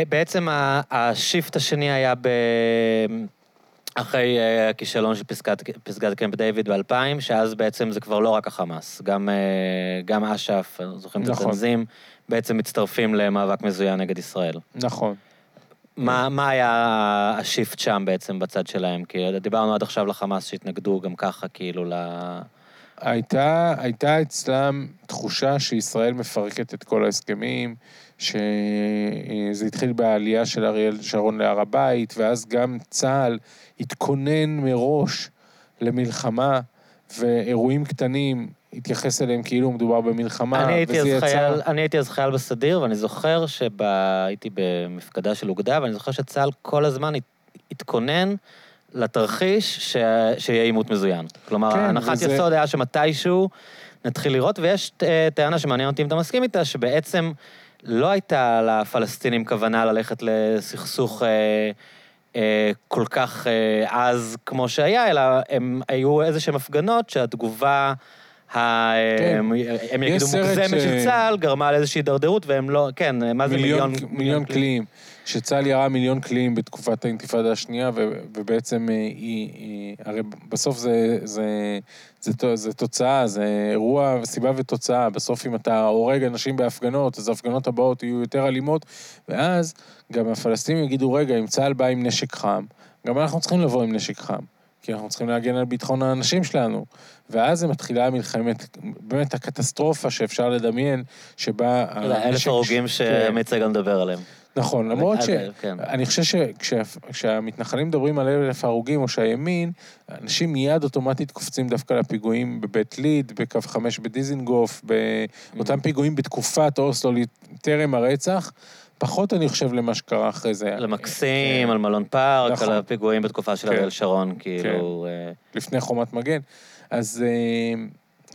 בעצם השיפט השני היה ב... אחרי אה, הכישלון של פסגת, פסגת קמפ דיוויד ב-2000, שאז בעצם זה כבר לא רק החמאס, גם, אה, גם אש"ף, זוכרים את נכון. התנזים, בעצם מצטרפים למאבק מזוין נגד ישראל. נכון. מה, מה היה השיפט שם בעצם בצד שלהם? כי דיברנו עד עכשיו לחמאס שהתנגדו גם ככה, כאילו, ל... הייתה, הייתה אצלם תחושה שישראל מפרקת את כל ההסכמים, שזה התחיל בעלייה של אריאל שרון להר הבית, ואז גם צה"ל התכונן מראש למלחמה, ואירועים קטנים, התייחס אליהם כאילו מדובר במלחמה, אני הייתי, אז וזה חייל, אני הייתי אז חייל בסדיר, ואני זוכר שהייתי במפקדה של אוגדה, ואני זוכר שצה"ל כל הזמן הת- התכונן לתרחיש ש... שיהיה עימות מזוין. כלומר, כן, הנחת וזה- יסוד היה שמתישהו נתחיל לראות, ויש אה, טענה שמעניין אותי אם אתה מסכים איתה, שבעצם לא הייתה לפלסטינים כוונה ללכת לסכסוך אה, אה, כל כך עז כמו שהיה, אלא הם היו איזה שהן הפגנות שהתגובה... כן. הם, יגידו מוגזמת של צה"ל, גרמה לאיזושהי הידרדרות, והם לא... כן, מה זה מיליון... מיליון, קליעים. שצה"ל ירה מיליון קליעים בתקופת האינתיפאדה השנייה, ובעצם אה, היא, הרי בסוף זה תוצאה, זה אירוע, סיבה ותוצאה. בסוף אם אתה הורג אנשים בהפגנות, אז ההפגנות הבאות יהיו יותר אלימות, ואז גם הפלסטינים יגידו, רגע, אם צה"ל בא עם נשק חם, גם אנחנו צריכים לבוא עם נשק חם. כי אנחנו צריכים להגן על ביטחון האנשים שלנו. ואז זה מתחילה מלחמת, באמת הקטסטרופה שאפשר לדמיין, שבה... אלף הרוגים. שעמית סגל מדבר עליהם. נכון, למרות ש... כן. אני חושב שכשהמתנחלים מדברים על אלף הרוגים, או שהימין, אנשים מיד אוטומטית קופצים דווקא לפיגועים בבית ליד, בקו חמש בדיזינגוף, באותם פיגועים בתקופת אוסלו טרם הרצח, פחות אני חושב למה שקרה אחרי זה. על מקסים, כן. על מלון פארק, נכון. על הפיגועים בתקופה של כן. אריאל שרון, כאילו... אה, לפני חומת מגן. אז, אה,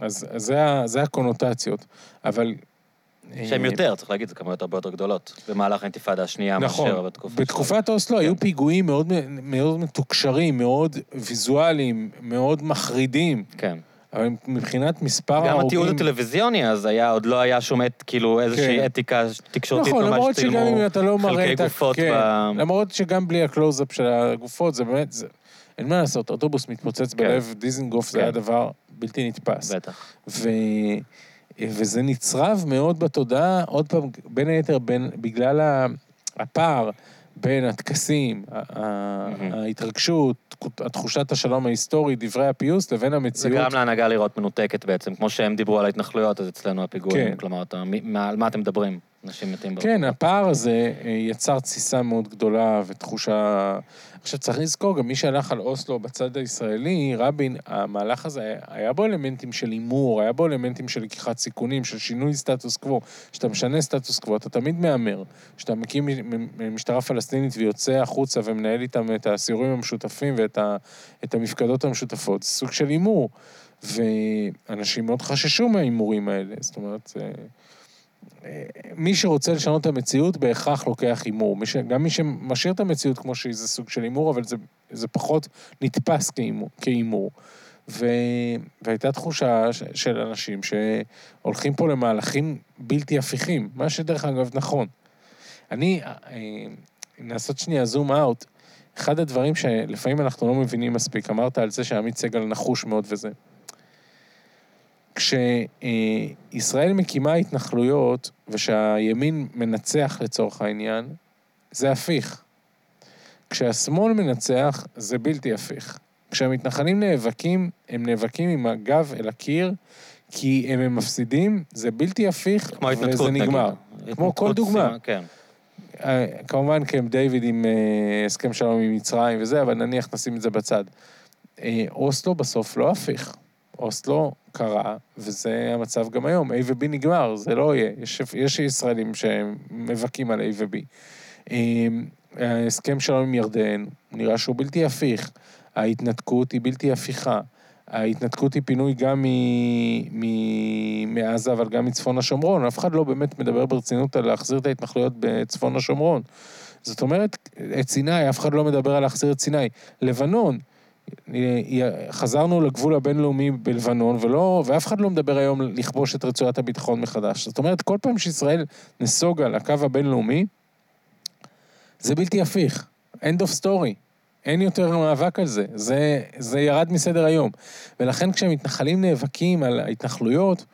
אז, אז זה, זה הקונוטציות. אבל... שהם אה, יותר, צריך להגיד, זה כמויות הרבה יותר גדולות. במהלך האינתיפאדה השנייה, מאשר נכון. בתקופה של- בתקופת אוסלו היו פיגועים מאוד, מאוד מתוקשרים, מאוד ויזואליים, מאוד מחרידים, כן. אבל מבחינת מספר גם ההרוגים... התיעוד הטלוויזיוני אז היה, עוד לא היה שום עת, כאילו איזושהי כן. אתיקה תקשורתית נכון, ממש צילמו לא חלקי את. גופות כן, ב... למרות שגם בלי הקלוז-אפ של הגופות, זה באמת, זה... אין מה לעשות, אוטובוס מתפוצץ כן. בלב דיזנגוף, זה כן. היה דבר בלתי נתפס. בטח. ו... וזה נצרב מאוד בתודעה, עוד פעם, בין היתר, בין, בגלל הפער בין הטקסים. ההתרגשות, תחושת השלום ההיסטורי, דברי הפיוס, לבין זה המציאות. גרם להנהגה לראות מנותקת בעצם, כמו שהם דיברו על ההתנחלויות, אז אצלנו הפיגועים, כן. כלומר, אתה, מה- על מה אתם מדברים? אנשים מתים ברחוב. כן, הפער הזה אה, יצר תסיסה מאוד גדולה ותחושה... עכשיו, צריך לזכור, גם מי שהלך על אוסלו בצד הישראלי, רבין, המהלך הזה, היה- בו אלמנטים של הימור, היה בו אלמנטים של לקיחת סיכונים, של שינוי סטטוס קוו. כשאתה משנה סטטוס קוו, אתה תמיד מהמר. כשאתה מקים משטרה פלסטינית ויוצא החוצה ומנהל איתם את הסיורים המשותפים ואת המפקדות המשותפות, זה סוג של הימור. ואנשים מאוד חששו מההימורים האלה. זאת אומרת, מי שרוצה לשנות את המציאות בהכרח לוקח הימור. מי ש... גם מי שמשאיר את המציאות כמו שהיא זה סוג של הימור, אבל זה, זה פחות נתפס כהימור. ו... והייתה תחושה ש... של אנשים שהולכים פה למהלכים בלתי הפיכים, מה שדרך אגב נכון. אני, אה, לעשות שנייה זום אאוט, אחד הדברים שלפעמים אנחנו לא מבינים מספיק, אמרת על זה שעמית סגל נחוש מאוד וזה. כשישראל מקימה התנחלויות ושהימין מנצח לצורך העניין, זה הפיך. כשהשמאל מנצח, זה בלתי הפיך. כשהמתנחלים נאבקים, הם נאבקים עם הגב אל הקיר, כי אם הם מפסידים, זה בלתי הפיך, וזה נגיד. נגמר. כמו כל דוגמה. כן. אה, כמובן קמפ דיוויד עם אה, הסכם שלום עם מצרים וזה, אבל נניח נשים את זה בצד. אה, אוסלו בסוף לא הפיך. אוסלו קרה, וזה המצב גם היום. A ו-B נגמר, זה לא יהיה. יש, יש ישראלים שמבכים על A ו-B. אה, ההסכם שלום עם ירדן, נראה שהוא בלתי הפיך. ההתנתקות היא בלתי הפיכה. ההתנתקות היא פינוי גם מ- מ- מעזה, אבל גם מצפון השומרון. אף אחד לא באמת מדבר ברצינות על להחזיר את ההתנחלויות בצפון השומרון. זאת אומרת, את סיני, אף אחד לא מדבר על להחזיר את סיני. לבנון, חזרנו לגבול הבינלאומי בלבנון, ולא, ואף אחד לא מדבר היום לכבוש את רצועת הביטחון מחדש. זאת אומרת, כל פעם שישראל נסוגה לקו הבינלאומי, זה בלתי הפיך. end of story. אין יותר מאבק על זה. זה, זה ירד מסדר היום. ולכן כשהמתנחלים נאבקים על ההתנחלויות,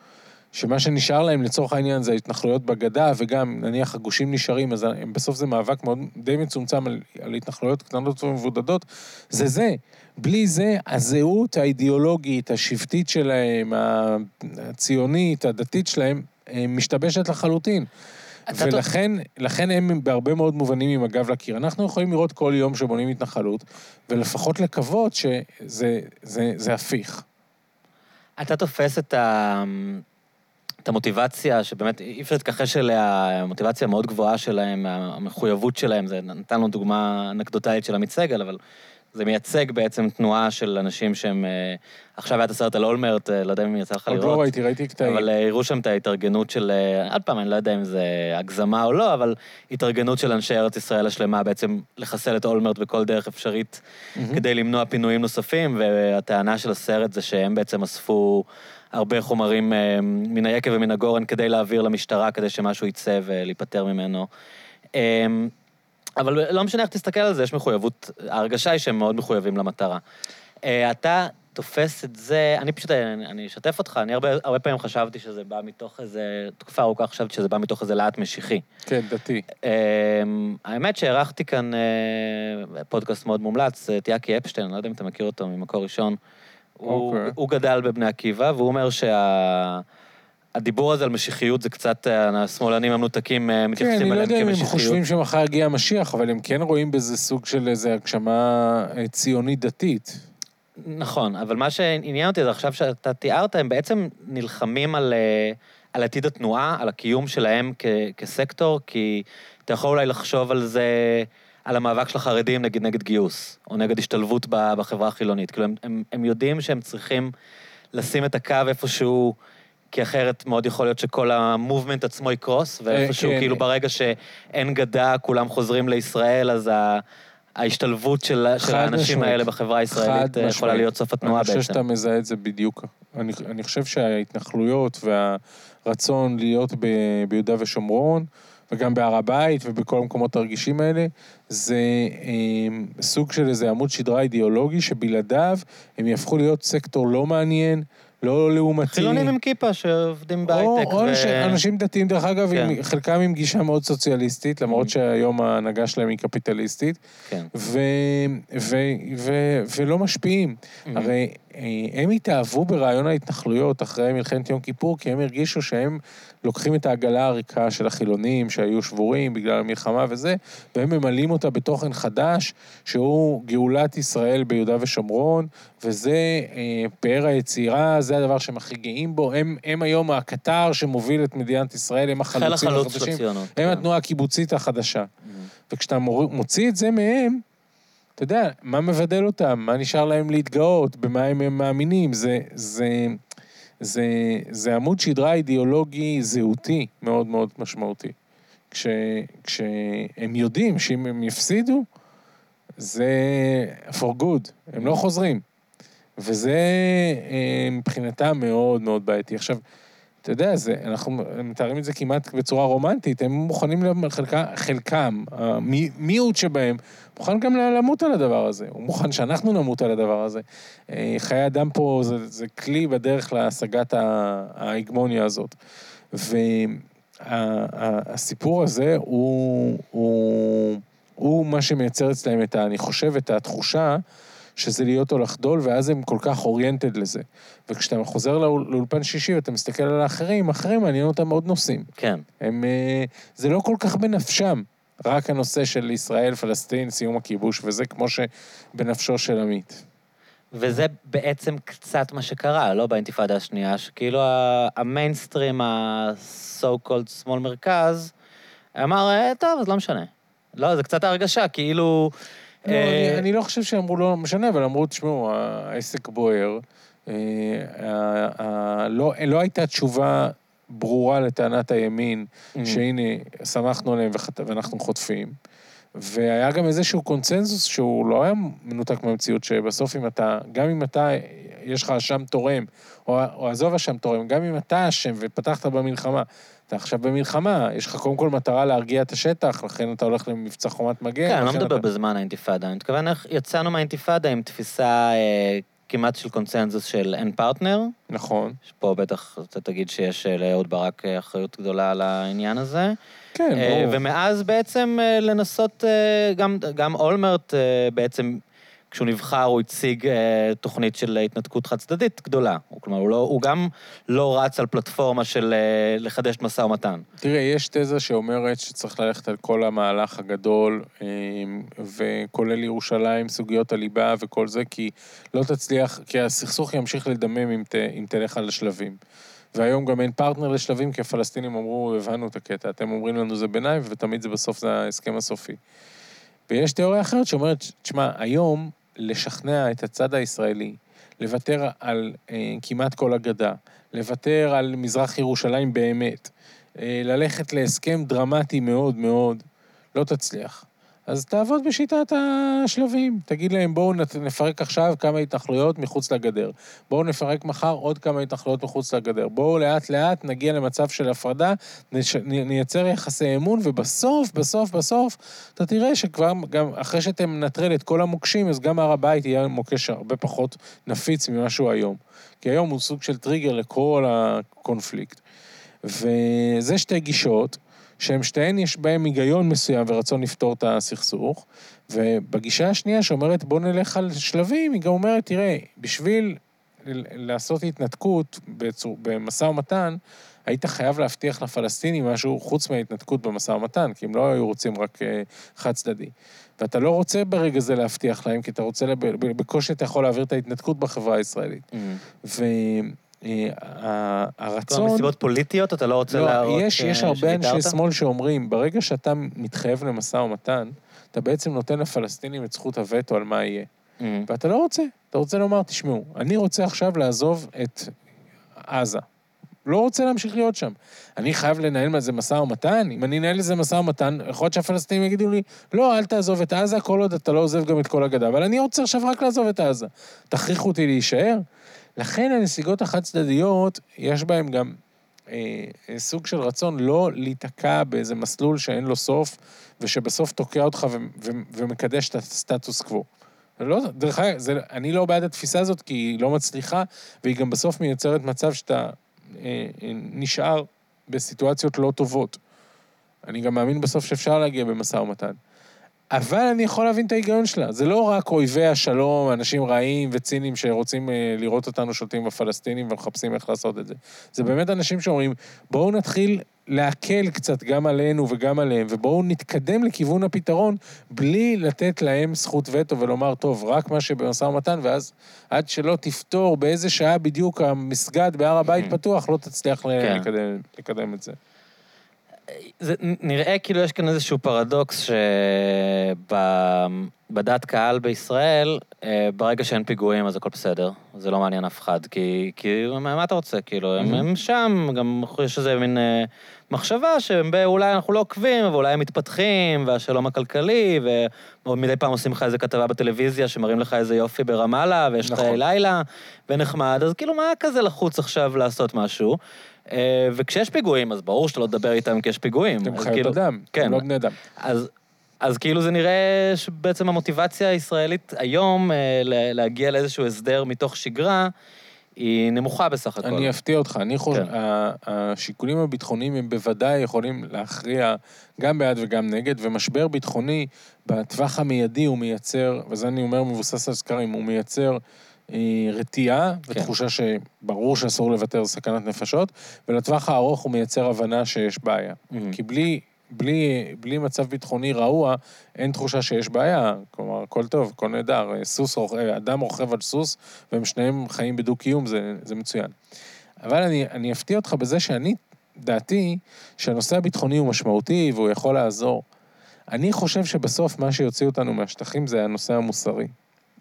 שמה שנשאר להם לצורך העניין זה ההתנחלויות בגדה, וגם נניח הגושים נשארים, אז בסוף זה מאבק מאוד די מצומצם על, על התנחלויות קטנות ומבודדות, זה זה. בלי זה, הזהות האידיאולוגית, השבטית שלהם, הציונית, הדתית שלהם, אה, משתבשת לחלוטין. ולכן לכן הם בהרבה מאוד מובנים עם הגב לקיר. אנחנו יכולים לראות כל יום שבונים התנחלות, ולפחות לקוות שזה זה, זה הפיך. אתה תופס את, ה... את המוטיבציה, שבאמת אי אפשר להתכחש אליה, המוטיבציה המאוד גבוהה שלהם, המחויבות שלהם, זה נתן לנו דוגמה אנקדוטלית של עמית סגל, אבל זה מייצג בעצם תנועה של אנשים שהם... אה, עכשיו היה את הסרט על אולמרט, אה, לא יודע אם יצא לך עוד לראות. לא ראיתי, ראיתי קטעים. אבל אה, הראו שם את ההתארגנות של, עוד פעם, אני לא יודע אם זה הגזמה או לא, אבל התארגנות של אנשי ארץ ישראל השלמה בעצם לחסל את אולמרט בכל דרך אפשרית מהמם. כדי למנוע פינויים נוספים, והטענה של הסרט זה שהם בעצם אספו הרבה חומרים מן היקב ומן הגורן כדי להעביר למשטרה, כדי שמשהו יצא ולהיפטר ממנו. אה, אבל לא משנה איך תסתכל על זה, יש מחויבות, ההרגשה היא שהם מאוד מחויבים למטרה. אה, אתה תופס את זה, אני פשוט, אני, אני אשתף אותך, אני הרבה, הרבה פעמים חשבתי שזה בא מתוך איזה, תקופה ארוכה חשבתי שזה בא מתוך איזה להט משיחי. כן, דתי. אמ, האמת שהערכתי כאן אה, פודקאסט מאוד מומלץ, את יאקי אפשטיין, אני לא יודע אם אתה מכיר אותו ממקור ראשון. הוא, אוקיי. הוא גדל בבני עקיבא, והוא אומר שהדיבור הזה על משיחיות זה קצת, אה, השמאלנים המנותקים אה, כן, מתייחסים אני לא אליהם יודע אם הם כמשיחיות. חושבים שמחר יגיע המשיח, אבל הם כן רואים בזה סוג של איזו הגשמה אה, ציונית דתית. נכון, אבל מה שעניין אותי זה עכשיו שאתה תיארת, הם בעצם נלחמים על, על עתיד התנועה, על הקיום שלהם כ, כסקטור, כי אתה יכול אולי לחשוב על זה, על המאבק של החרדים נגיד נגד גיוס, או נגד השתלבות בחברה החילונית. כאילו, הם, הם, הם יודעים שהם צריכים לשים את הקו איפשהו, כי אחרת מאוד יכול להיות שכל המובמנט עצמו יקרוס, ואיפשהו כן. כאילו ברגע שאין גדה, כולם חוזרים לישראל, אז ה... ההשתלבות של, של האנשים משמעית. האלה בחברה הישראלית אה, יכולה משמעית. להיות סוף התנועה אני חושב בעצם. שאתה מזהה את זה בדיוק. אני, אני חושב שההתנחלויות והרצון להיות ב, ביהודה ושומרון, וגם בהר הבית ובכל המקומות הרגישים האלה, זה אה, סוג של איזה עמוד שדרה אידיאולוגי שבלעדיו הם יהפכו להיות סקטור לא מעניין, לא לעומתי. חילונים עם כיפה שעובדים או, בהייטק. או ו- אנש- אנשים דתיים, דרך אגב, כן. עם, חלקם עם גישה מאוד סוציאליסטית, למרות Mhm. שהיום ההנהגה שלהם היא קפיטליסטית, כן. ו, ו, ו, ולא משפיעים. Mhm. הרי הם התאהבו ברעיון ההתנחלויות אחרי מלחמת יום כיפור, כי הם הרגישו שהם לוקחים את העגלה הריקה של החילונים שהיו שבורים בגלל המלחמה וזה, והם ממלאים אותה בתוכן חדש, שהוא גאולת ישראל ביהודה ושומרון, וזה אה, פאר היצירה, זה הדבר שהם הכי גאים בו. הם, הם היום הקטר שמוביל את מדינת ישראל, הם חיל החלוצים החלוץ של החדשים. הציונות. הם כן. התנועה הקיבוצית החדשה. Mhm. וכשאתה. מוציא את זה מהם, אתה יודע, מה מבדל אותם? מה נשאר להם להתגאות? במה הם, מאמינים? זה, זה, זה, זה עמוד שדרה אידיאולוגי זהותי מאוד מאוד משמעותי. כש, כשהם יודעים שאם הם יפסידו, זה for good, הם לא חוזרים. וזה אה, מבחינתם מאוד מאוד בעייתי. עכשיו, אתה יודע, זה, אנחנו מתארים את זה כמעט בצורה רומנטית, הם מוכנים, חלקם, המיעוט שבהם, מוכן גם למות על הדבר הזה, הוא מוכן שאנחנו נמות על הדבר הזה. אה, חיי אדם פה זה, זה כלי בדרך להשגת ההגמוניה הזאת. והסיפור הזה הוא, הוא, הוא מה שמייצר אצלם את ה... אני חושב, את התחושה שזה להיות או לחדול, ואז הם כל כך אוריינטד לזה. וכשאתה חוזר לאול- לאולפן שישי ואתה מסתכל על האחרים, האחרים מעניין אותם עוד נושאים. כן. הם... אה, זה לא כל כך בנפשם, רק הנושא של ישראל, פלסטין, סיום הכיבוש, וזה כמו שבנפשו של עמית. וזה בעצם קצת מה שקרה, לא באינתיפאדה השנייה, שכאילו המיינסטרים, ה-so called שמאל מרכז, אמר, "אה, טוב, אז לא משנה. לא, זה קצת הרגשה, כאילו... לא, אה, אני, אני לא חושב שאמרו לא משנה, אבל אמרו, תשמעו, העסק בוער. אה, לא, לא הייתה תשובה ברורה לטענת הימין, Mm. שהנה, שמחנו עליהם וחט... ואנחנו חוטפים. והיה גם איזשהו קונצנזוס שהוא לא היה מנותק מהמציאות, שבסוף אם אתה, גם אם אתה, יש לך אשם תורם, או, או עזוב אשם תורם, גם אם אתה אשם ופתחת במלחמה, אתה עכשיו במלחמה, יש לך קודם כל מטרה להרגיע את השטח, לכן אתה הולך למבצע חומת מגן. כן, אני לא מדבר אתה... בזמן האינתיפאדה, אני מתכוון איך יצאנו מהאינתיפאדה עם תפיסה אה, כמעט של קונצנזוס של אין פרטנר, נכון. פה בטח אתה תגיד שיש אה, לאהוד ברק אה, אחריות גדולה על העניין הזה. כן, אה, ברור. ומאז בעצם לנסות, גם, גם אולמרט בעצם, כשהוא נבחר, הוא הציג אה, תוכנית של התנתקות חד צדדית גדולה. כלומר, הוא, לא, הוא גם לא רץ על פלטפורמה של אה, לחדש משא ומתן. תראה, יש תזה שאומרת שצריך ללכת על כל המהלך הגדול, אה, וכולל ירושלים, סוגיות הליבה וכל זה, כי לא תצליח, כי הסכסוך ימשיך לדמם אם, ת, אם תלך על השלבים. והיום גם אין פרטנר לשלבים, כי הפלסטינים אמרו, הבנו את הקטע, אתם אומרים לנו זה ביניים, ותמיד זה בסוף זה ההסכם הסופי. ויש תיאוריה אחרת שאומרת, תשמע, היום לשכנע את הצד הישראלי, לוותר על אה, כמעט כל הגדה, לוותר על מזרח ירושלים באמת, אה, ללכת להסכם דרמטי מאוד מאוד, לא תצליח. אז תעבוד בשיטת השלבים. תגיד להם, בואו נפרק עכשיו כמה התנחלויות מחוץ לגדר. בואו נפרק מחר עוד כמה התנחלויות מחוץ לגדר. בואו לאט-לאט נגיע למצב של הפרדה, נש... נייצר יחסי אמון, ובסוף, בסוף, בסוף, אתה תראה שכבר, גם אחרי שתנטרל את כל המוקשים, אז גם הר הבית יהיה מוקש הרבה פחות נפיץ ממה שהוא היום. כי היום הוא סוג של טריגר לכל הקונפליקט. וזה שתי גישות, שהן שתיהן יש בהן היגיון מסוים ורצון לפתור את הסכסוך, ובגישה השנייה שאומרת בוא נלך על שלבים, היא גם אומרת, תראה, בשביל לעשות התנתקות בצור, במשא ומתן, היית חייב להבטיח לפלסטינים משהו חוץ מההתנתקות במשא ומתן, כי הם לא היו רוצים רק אה, חד צדדי. ואתה לא רוצה ברגע זה להבטיח להם, כי אתה רוצה, בקושי אתה יכול להעביר את ההתנתקות בחברה הישראלית. והרצון... כלומר, מסיבות פוליטיות אתה לא רוצה לא, להראות יש, אה, יש הרבה אנשי שוויתרת? שמאל שאומרים, ברגע שאתה מתחייב למשא ומתן, אתה בעצם נותן לפלסטינים את זכות הווטו על מה יהיה. Mm. ואתה לא רוצה. אתה רוצה לומר, תשמעו, אני רוצה עכשיו לעזוב את עזה. לא רוצה להמשיך להיות שם. אני חייב לנהל על זה משא ומתן? אם אני אנהל לזה משא ומתן, יכול להיות שהפלסטינים יגידו לי, לא, אל תעזוב את עזה, כל עוד אתה לא עוזב גם את כל הגדה. אבל אני רוצה עכשיו רק לעזוב את עזה. תכריחו אותי להישאר? לכן הנסיגות החד-צדדיות, יש בהן גם אה, אה, סוג של רצון לא להיתקע באיזה מסלול שאין לו סוף, ושבסוף תוקע אותך ו- ו- ומקדש את הסטטוס קוו. לא, דרך אגב, אני לא בעד התפיסה הזאת, כי היא לא מצליחה, והיא גם בסוף מייצרת מצב שאתה אה, אה, נשאר בסיטואציות לא טובות. אני גם מאמין בסוף שאפשר להגיע במשא ומתן. אבל אני יכול להבין את ההיגיון שלה. זה לא רק אויבי השלום, אנשים רעים וציניים שרוצים אה, לראות אותנו שולטים בפלסטינים ומחפשים איך לעשות את זה. זה באמת אנשים שאומרים, בואו נתחיל להקל קצת גם עלינו וגם עליהם, ובואו נתקדם לכיוון הפתרון בלי לתת להם זכות וטו ולומר, טוב, רק מה שבמשא ומתן, ואז עד שלא תפתור באיזה שעה בדיוק המסגד בהר הבית mm. פתוח, לא תצליח כן. לקדם, לקדם את זה. זה נראה כאילו יש כאן איזשהו פרדוקס שבדעת קהל בישראל, אה, ברגע שאין פיגועים אז הכל בסדר, זה לא מעניין אף אחד, כי, כי מה אתה רוצה, כאילו, הם, הם שם, גם יש איזה מין אה, מחשבה שאולי אנחנו לא עוקבים, ואולי הם מתפתחים, והשלום הכלכלי, ומדי פעם עושים לך איזה כתבה בטלוויזיה שמראים לך איזה יופי ברמאללה, ויש נכון. חיי לילה, ונחמד, אז כאילו מה כזה לחוץ עכשיו לעשות משהו? אה, וככשיש פיגועים, אז ברור שאתה לא תדבר איתם כי יש פיגועים. הם חיות כאילו, אדם, כן. לא בני אדם. אז, אז כאילו זה נראה שבעצם המוטיבציה הישראלית היום אה, להגיע לאיזשהו הסדר מתוך שגרה, היא נמוכה בסך הכל. אני אפתיע אותך, אני חושב, כן. השיקולים הביטחוניים הם בוודאי יכולים להכריע גם בעד וגם נגד, ומשבר ביטחוני בטווח המיידי הוא מייצר, וזה אני אומר מבוסס על סקרים, הוא מייצר רתיעה כן. ותחושה שברור שאסור לוותר סכנת נפשות, ולטווח הארוך הוא מייצר הבנה שיש בעיה. Mm-hmm. כי בלי, בלי, בלי מצב ביטחוני רעוע, אין תחושה שיש בעיה. כלומר, הכל טוב, הכל נהדר. סוס, אדם רוכב על סוס, והם שניהם חיים בדו-קיום, זה, זה מצוין. אבל אני, אני אפתיע אותך בזה שאני, דעתי, שהנושא הביטחוני הוא משמעותי והוא יכול לעזור. אני חושב שבסוף מה שיוציא אותנו מהשטחים זה הנושא המוסרי.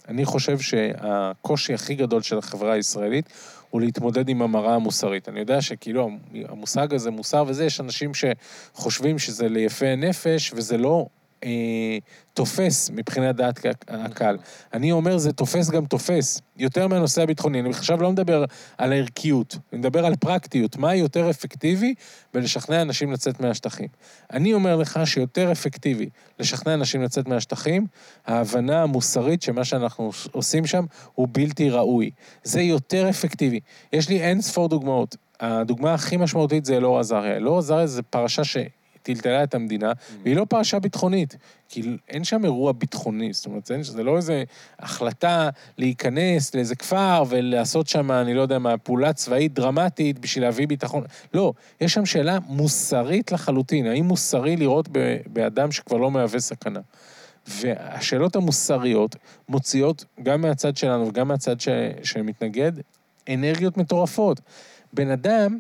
אני חושב שהקושי הכי גדול של החברה הישראלית הוא להתמודד עם המראה המוסרית. אני יודע שכאילו המושג הזה, מוסר וזה, יש אנשים שחושבים שזה ליפי נפש, וזה לא אה, תופס מבחינת דעת הקהל. אני אומר, זה תופס גם תופס, יותר מהנושא הביטחוני. אני עכשיו לא מדבר על הערכיות, אני מדבר על פרקטיות, מה יותר אפקטיבי בלשכנע אנשים לצאת מהשטחים. אני אומר לך שיותר אפקטיבי לשכנע אנשים לצאת מהשטחים, ההבנה המוסרית שמה שאנחנו עושים שם הוא בלתי ראוי. זה יותר אפקטיבי. יש לי אין ספור דוגמאות. הדוגמה הכי משמעותית זה אלאור עזריה. אלאור עזריה זה פרשה ש... טלטלה את המדינה, mm. והיא לא פרשה ביטחונית. כי אין שם אירוע ביטחוני, זאת אומרת, זה לא איזו החלטה להיכנס לאיזה כפר ולעשות שם, אני לא יודע מה, פעולה צבאית דרמטית בשביל להביא ביטחון. לא, יש שם שאלה מוסרית לחלוטין, האם מוסרי לראות באדם שכבר לא מהווה סכנה. והשאלות המוסריות מוציאות, גם מהצד שלנו וגם מהצד ש... שמתנגד, אנרגיות מטורפות. בן אדם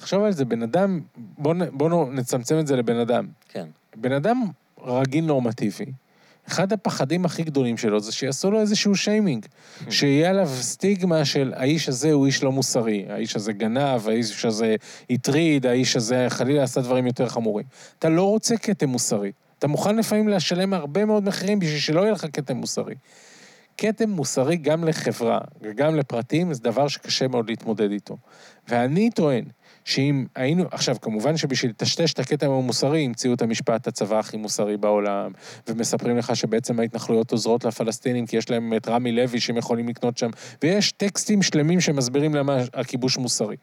תחשוב על זה, בן אדם, בואו בוא נצמצם את זה לבן אדם. כן. בן אדם רגיל נורמטיבי, אחד הפחדים הכי גדולים שלו זה שיעשו לו איזשהו שיימינג. שיהיה עליו סטיגמה של האיש הזה הוא איש לא מוסרי, האיש הזה גנב, האיש הזה הטריד, האיש הזה חלילה עשה דברים יותר חמורים. אתה לא רוצה כתם מוסרי. אתה מוכן לפעמים לשלם הרבה מאוד מחירים בשביל שלא יהיה לך כתם מוסרי. כתם מוסרי גם לחברה וגם לפרטים זה דבר שקשה מאוד להתמודד איתו. ואני טוען שאם היינו, עכשיו, כמובן שבשביל לטשטש את הקטע המוסרי, המציאו את המשפט הצבא הכי מוסרי בעולם, ומספרים לך שבעצם ההתנחלויות עוזרות לפלסטינים, כי יש להם את רמי לוי שהם יכולים לקנות שם, ויש טקסטים שלמים שמסבירים למה הכיבוש מוסרי.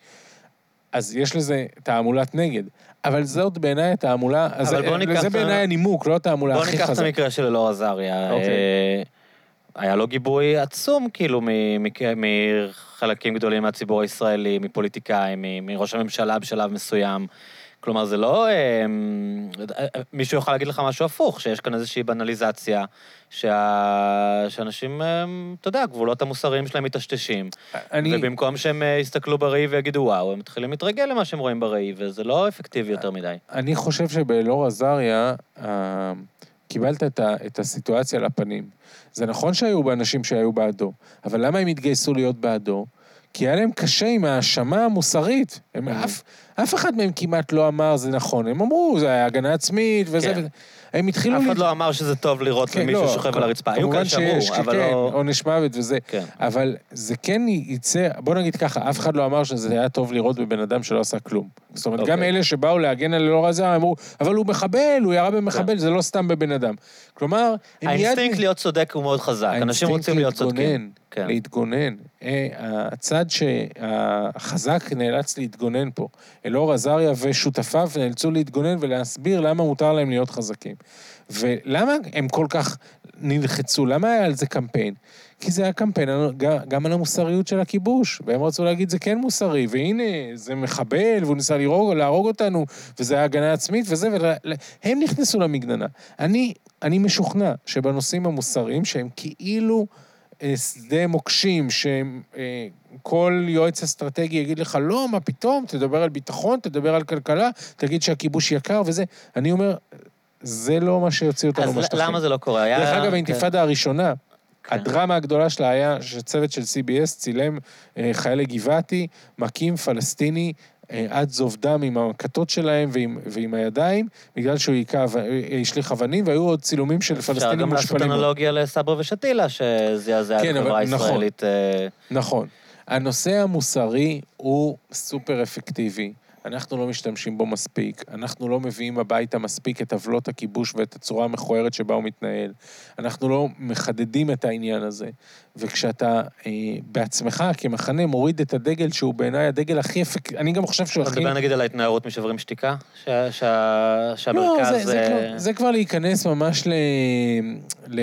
אז יש לזה תעמולת נגד. אבל זאת בעיניי התעמולה, זה, זה בעיניי הנימוק, לא התעמולה הכי חזקה. בוא ניקח את המקרה של אלאור עזריה. אוקיי. היה לו גיבוי עצום, כאילו, מחלקים גדולים מהציבור הישראלי, מפוליטיקאים, מראש הממשלה בשלב מסוים. כלומר, זה לא... אה, מישהו יכול להגיד לך משהו הפוך, שיש כאן איזושהי בנליזציה, שה... שאנשים, אה, אתה יודע, הגבולות המוסריים שלהם מטשטשים. אני... ובמקום שהם אה, יסתכלו בראי ויגידו וואו, הם מתחילים להתרגל למה שהם רואים בראי, וזה לא אפקטיבי יותר מדי. אני חושב שבאלאור עזריה, קיבלת את, ה, את הסיטואציה לפנים. זה נכון שהיו באנשים שהיו בעדו, אבל למה הם התגייסו להיות בעדו? כי היה להם קשה עם ההאשמה המוסרית. הם, Mm. אף, אף אחד מהם כמעט לא אמר זה נכון. הם אמרו, זה היה הגנה עצמית וזה כן. וזה. הם התחילו... אף אחד להת- לא אמר שזה טוב לראות כן, מישהו לא, שוכב כ- על הרצפה. היו כאלה שאמרו, אבל כן, לא... עונש מוות וזה. כן. אבל זה כן יצא, בוא נגיד ככה, אף אחד לא אמר שזה היה טוב לראות בבן אדם שלא עשה כלום. זאת אומרת, גם אוקיי. אלה שבאו להגן על אלאור עזריה, אמרו, אבל הוא מחבל, הוא ירה במחבל, כן. זה לא סתם בבן אדם. כלומר, הם מיד... האינסטינקט להיות צודק הוא מאוד חזק. אנשים רוצים להיות צודקים. כן. להתגונן. אה, הצד שהחזק נאלץ להתגונן פה. אלאור עזריה ושותפיו נאלצו להתגונן ולהסביר למה מותר להם להיות חזקים. ולמה הם כל כך נלחצו? למה היה על זה קמפיין? כי זה היה קמפיין גם- על המוסריות של הכיבוש, והם רצו להגיד זה כן מוסרי, והנה, זה מחבל, והוא ניסה להרוג, להרוג אותנו, וזה היה הגנה עצמית וזה, והם נכנסו למגננה. אני, אני משוכנע שבנושאים המוסריים, שהם כאילו אה, שדה מוקשים, שכל יועץ אסטרטגי יגיד לך, לא, מה פתאום, תדבר על ביטחון, תדבר על כלכלה, תגיד שהכיבוש יקר וזה. אני אומר, זה לא מה שיוציא אותנו אז בשטחים. למה זה לא קורה? היה- דרך אגב, כן. האינתיפאדה הראשונה, כן. הדרמה הגדולה שלה היה שצוות של CBS צילם אה, חיילי גבעתי, מכים פלסטיני אה, עד זוב דם עם הכתות שלהם ועם, ועם הידיים, בגלל שהוא היכה, אה, השליך אבנים, והיו עוד צילומים של אפשר פלסטינים גם לעשות מושפלים. אנלוגיה לסברה ושתילה, שזעזע את כן, אבל- החברה נכון. הישראלית. אה, נכון. הנושא המוסרי הוא סופר אפקטיבי. אנחנו לא משתמשים בו מספיק, אנחנו לא מביאים הביתה מספיק את עוולות הכיבוש ואת הצורה המכוערת שבה הוא מתנהל. אנחנו לא מחדדים את העניין הזה. וכשאתה אה, בעצמך כמחנה מוריד את הדגל שהוא בעיניי הדגל הכי אפקטיבי, אני גם חושב שהוא אתה הכי... מדבר נגיד על ההתנערות משוברים שתיקה? ש- שה- לא, שהמרכז... זה, זה, אה, כבר, זה כבר להיכנס ממש ל, ל,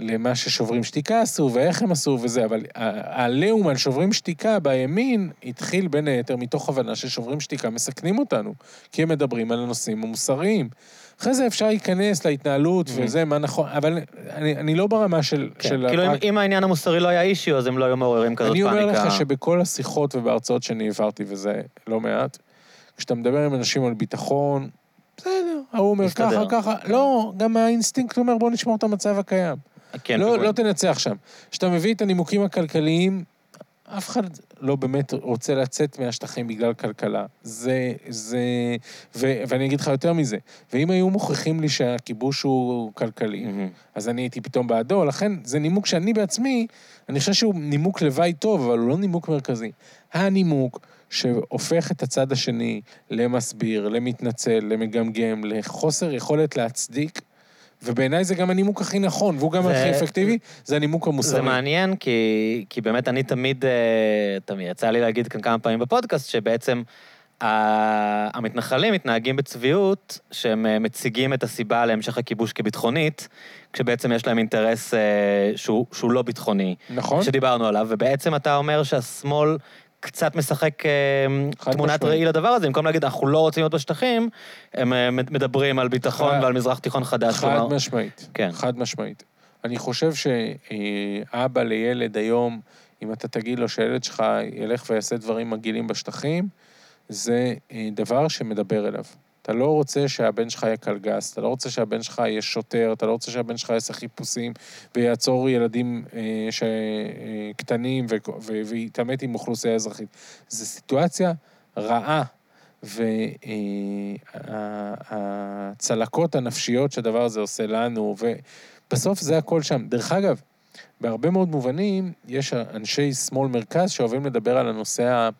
למה ששוברים שתיקה עשו ואיך הם עשו וזה, אבל העליהום על שוברים שתיקה בימין התחיל בין היתר מתוך הבנה ששוברים שתיקה מסכנים אותנו, כי הם מדברים על הנושאים המוסריים. אחרי זה אפשר להיכנס להתנהלות וזה, מה נכון, אבל אני, אני לא ברמה של... כן, של כאילו אם- הפרק- אם העניין המוסרי לא היה issue, אז הם לא היו מעוררים כזאת אני פאניקה. אומר לך שבכל השיחות ובהרצאות שאני העברתי, וזה לא מעט, כשאתה מדבר עם אנשים על ביטחון, בסדר, ההוא אומר ככה. ככה, לא, גם האינסטינקט אומר בוא נשמור את המצב הקיים. כן, לא. לא תנצח שם. כשאתה מביא את הנימוקים הכלכליים, אף אחד לא באמת רוצה לצאת מהשטחים בגלל כלכלה. זה, זה, ו, ואני אגיד לך יותר מזה, ואם היו מוכיחים לי שהכיבוש הוא כלכלי, מהמם. אז אני הייתי פתאום בעדו, לכן זה נימוק שאני בעצמי, אני חושב שהוא נימוק לוואי טוב, אבל הוא לא נימוק מרכזי. הנימוק שהופך את הצד השני למסביר, למתנצל, למגמגם, לחוסר יכולת להצדיק, ובעיניי זה גם הנימוק הכי נכון, והוא גם זה- הכי אפקטיבי, זה הנימוק המוסרי. זה מעניין, כי, כי באמת אני תמיד, אה, תמיד, יצא לי להגיד כאן כמה פעמים בפודקאסט, שבעצם ה- המתנחלים מתנהגים בצביעות, שהם אה, מציגים את הסיבה להמשך הכיבוש כביטחונית, כשבעצם יש להם אינטרס אה, שהוא, שהוא לא ביטחוני, נכון? שדיברנו עליו, ובעצם אתה אומר שהשמאל קצת משחק אה, תמונת. ראי לדבר הזה, במקום להגיד, אנחנו לא רוצים להיות בשטחים, הם אה, מדברים על ביטחון ועל מזרח תיכון חדש. חד כלומר- משמעית. כן. חד משמעית. אני חושב שאבא לילד היום, אם אתה תגיד לו שהילד שלך ילך ויעשה דברים מגעילים בשטחים, זה אה, דבר שמדבר אליו. אתה לא רוצה שהבן שלך יהיה קלגס, אתה לא רוצה שהבן שלך יהיה שוטר, אתה לא רוצה שהבן שלך יעשה חיפושים ויעצור ילדים אה, ש... אה, קטנים ו... ו... ויתעמת עם אוכלוסייה אזרחית. זו סיטואציה רעה, והצלקות הנפשיות שהדבר הזה עושה לנו, ובסוף זה הכל שם. דרך אגב, בהרבה מאוד מובנים, יש אנשי שמאל מרכז שאוהבים לדבר על הנושא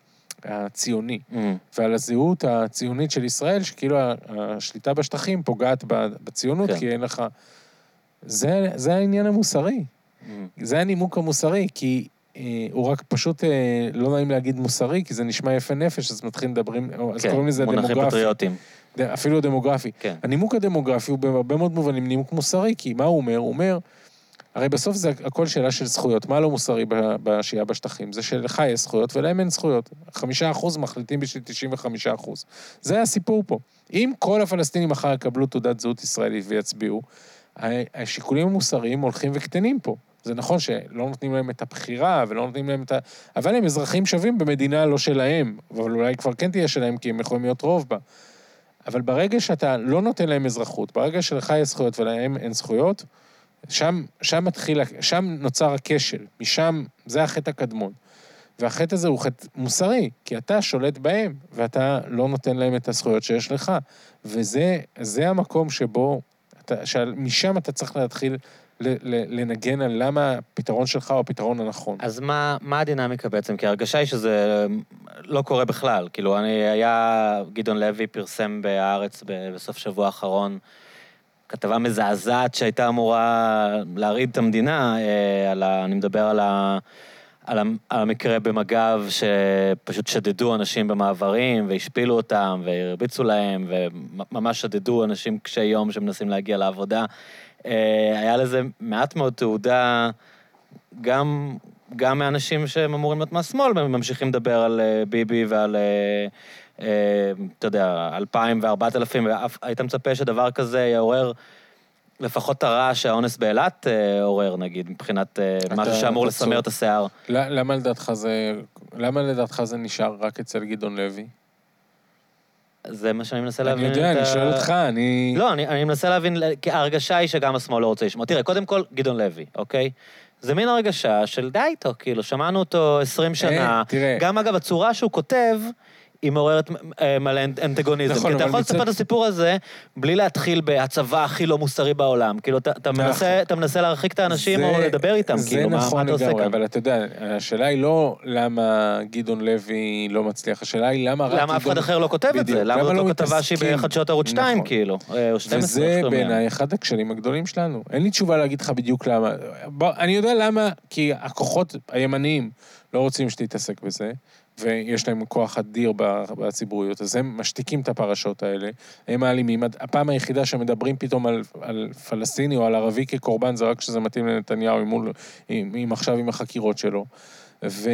הציוני. אה, ועל הזהות הציונית של ישראל, שכאילו השליטה בשטחים פוגעת בציונות, כן. כי אין לך... זה, זה העניין המוסרי, אה. זה הנימוק המוסרי, כי אה, הוא רק פשוט, אה, לא נעים להגיד מוסרי, כי זה נשמע יפה נפש, אז מתחילים מדברים, או- אז כן, קוראים לזה מונחים דמוגרפי. פטריוטים. ד- אפילו דמוגרפי. כן. הנימוק הדמוגרפי הוא בהרבה מאוד מובנים נימוק מוסרי, כי מה הוא אומר? הוא אומר, הרי בסוף זה הכל שאלה של זכויות. מה לא מוסרי בשהייה בשטחים? זה שלך יש זכויות ולהם אין זכויות. חמישה אחוז מחליטים בשביל 95 אחוז. זה הסיפור פה. אם כל הפלסטינים מחר יקבלו תעודת זהות ישראלית ויצביעו, השיקולים המוסריים הולכים וקטנים פה. זה נכון שלא נותנים להם את הבחירה ולא נותנים להם את ה... אבל הם אזרחים שווים במדינה לא שלהם, אבל אולי כבר כן תהיה שלהם כי הם יכולים להיות רוב בה. אבל ברגע שאתה לא נותן להם אזרחות, ברגע שלך יש זכויות ולהם אין זכויות, שם, שם מתחיל, שם נוצר הכשל, משם, זה החטא הקדמון. והחטא הזה הוא חטא מוסרי, כי אתה שולט בהם, ואתה לא נותן להם את הזכויות שיש לך. וזה זה המקום שבו, אתה, שמשם אתה צריך להתחיל לנגן על למה הפתרון שלך הוא הפתרון הנכון. אז מה, מה הדינמיקה בעצם? כי ההרגשה היא שזה לא קורה בכלל. כאילו, אני, היה, גדעון לוי פרסם בהארץ בסוף שבוע האחרון כתבה מזעזעת שהייתה אמורה להרעיד את המדינה, אה, על ה, אני מדבר על, ה, על, המקרה במג"ב, שפשוט שדדו אנשים במעברים והשפילו אותם והרביצו להם, וממש שדדו אנשים קשי יום שמנסים להגיע לעבודה. אה, היה לזה מעט מאוד תעודה, גם, גם מאנשים שהם אמורים להיות מהשמאל, והם ממשיכים לדבר על אה, ביבי ועל, אה, אתה יודע, אלפיים וארבעת אלפים, והיית מצפה שדבר כזה יעורר... לפחות את הרעש שהאונס באילת עורר, נגיד, מבחינת משהו שאמור לסמר את השיער. למה לדעתך זה, למה לדעתך זה נשאר רק אצל גדעון לוי? זה מה שאני מנסה להבין. אני יודע, אני שואל אותך, אני... לא, אני, מנסה להבין, כי ההרגשה היא שגם השמאל לא רוצה לשמוע. תראה, קודם כל, גדעון לוי, אוקיי? זה מין הרגשה של די איתו, כאילו, שמענו אותו 20 שנה. אה, תראה. גם, אגב, הצורה שהוא כותב... היא מעוררת אה, מלא אנטגוניזם. נכון, כי אתה יכול לספר את הסיפור הזה בלי להתחיל בהצבא הכי לא מוסרי בעולם. כאילו, אתה, אתה, מנסה, נכון. אתה מנסה להרחיק את האנשים או לדבר איתם, כאילו, מה, נכון מה אתה עושה כאן? זה נכון לגמרי, אבל אתה יודע, השאלה היא לא למה גדעון לוי לא מצליח, השאלה היא למה רק. למה אף אחד אחר לא כותב את זה? למה זאת לא כתבה שהיא בחדשות ערוץ 2, נכון. כאילו? אה, או 12, וזה בעיניי אחד הכשלים הגדולים שלנו. אין לי תשובה להגיד לך בדיוק למה. אני יודע למה, כי הכוחות הימניים לא רוצים שתתעסק בזה. ויש להם כוח אדיר בציבוריות, אז הם משתיקים את הפרשות האלה, הם האלימים. הפעם היחידה שמדברים פתאום על, על פלסטיני או על ערבי כקורבן, זה רק כשזה מתאים לנתניהו, עם, עם, עם עכשיו עם החקירות שלו. ו...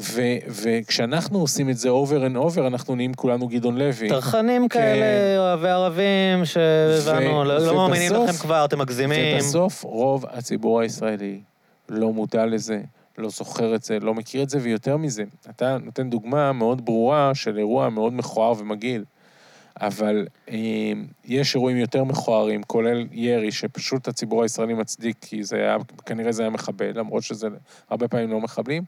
ו, וכשאנחנו עושים את זה over and over, אנחנו נהיים כולנו גדעון לוי. טרחנים כן. כאלה, אוהבי ערבים, שהבנו, לא, לא מאמינים לכם כבר, אתם מגזימים. ובסוף רוב הציבור הישראלי לא מודע לזה, לא זוכר את זה, לא מכיר את זה, ויותר מזה, אתה נותן דוגמה מאוד ברורה של אירוע מאוד מכוער ומגעיל. אבל אה, יש אירועים יותר מכוערים, כולל ירי, שפשוט הציבור הישראלי מצדיק, כי זה היה, כנראה זה היה מחבל, למרות שזה הרבה פעמים לא מחבלים.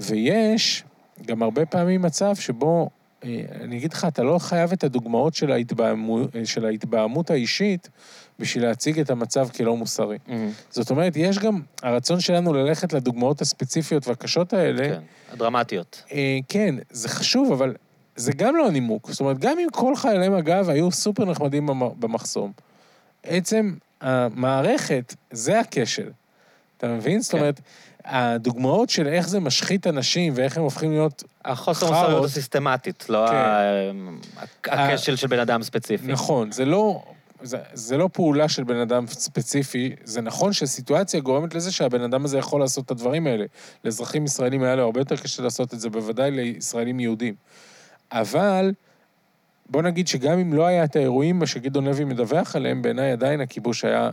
ויש גם הרבה פעמים מצב שבו, אני אגיד לך, אתה לא חייב את הדוגמאות של, ההתבעמו, של ההתבעמות האישית בשביל להציג את המצב כלא מוסרי. Mm-hmm. זאת אומרת, יש גם הרצון שלנו ללכת לדוגמאות הספציפיות והקשות האלה. כן, הדרמטיות. אה, כן, זה חשוב, אבל זה גם לא הנימוק. זאת אומרת, גם אם כל חיילי מג"ב היו סופר נחמדים במחסום, עצם המערכת, זה הכשל. אתה מבין? כן. זאת אומרת, הדוגמאות של איך זה משחית אנשים ואיך הם הופכים להיות החוסר מוסריות הסיסטמטית, לא כן. הכשל של בן אדם ספציפי. נכון, זה לא... זה, זה לא פעולה של בן אדם ספציפי, זה נכון שסיטואציה גורמת לזה שהבן אדם הזה יכול לעשות את הדברים האלה. לאזרחים ישראלים היה לו הרבה יותר קשה לעשות את זה, בוודאי לישראלים יהודים. אבל, בוא נגיד שגם אם לא היה את האירועים שגדעון לוי מדווח עליהם, בעיניי עדיין הכיבוש היה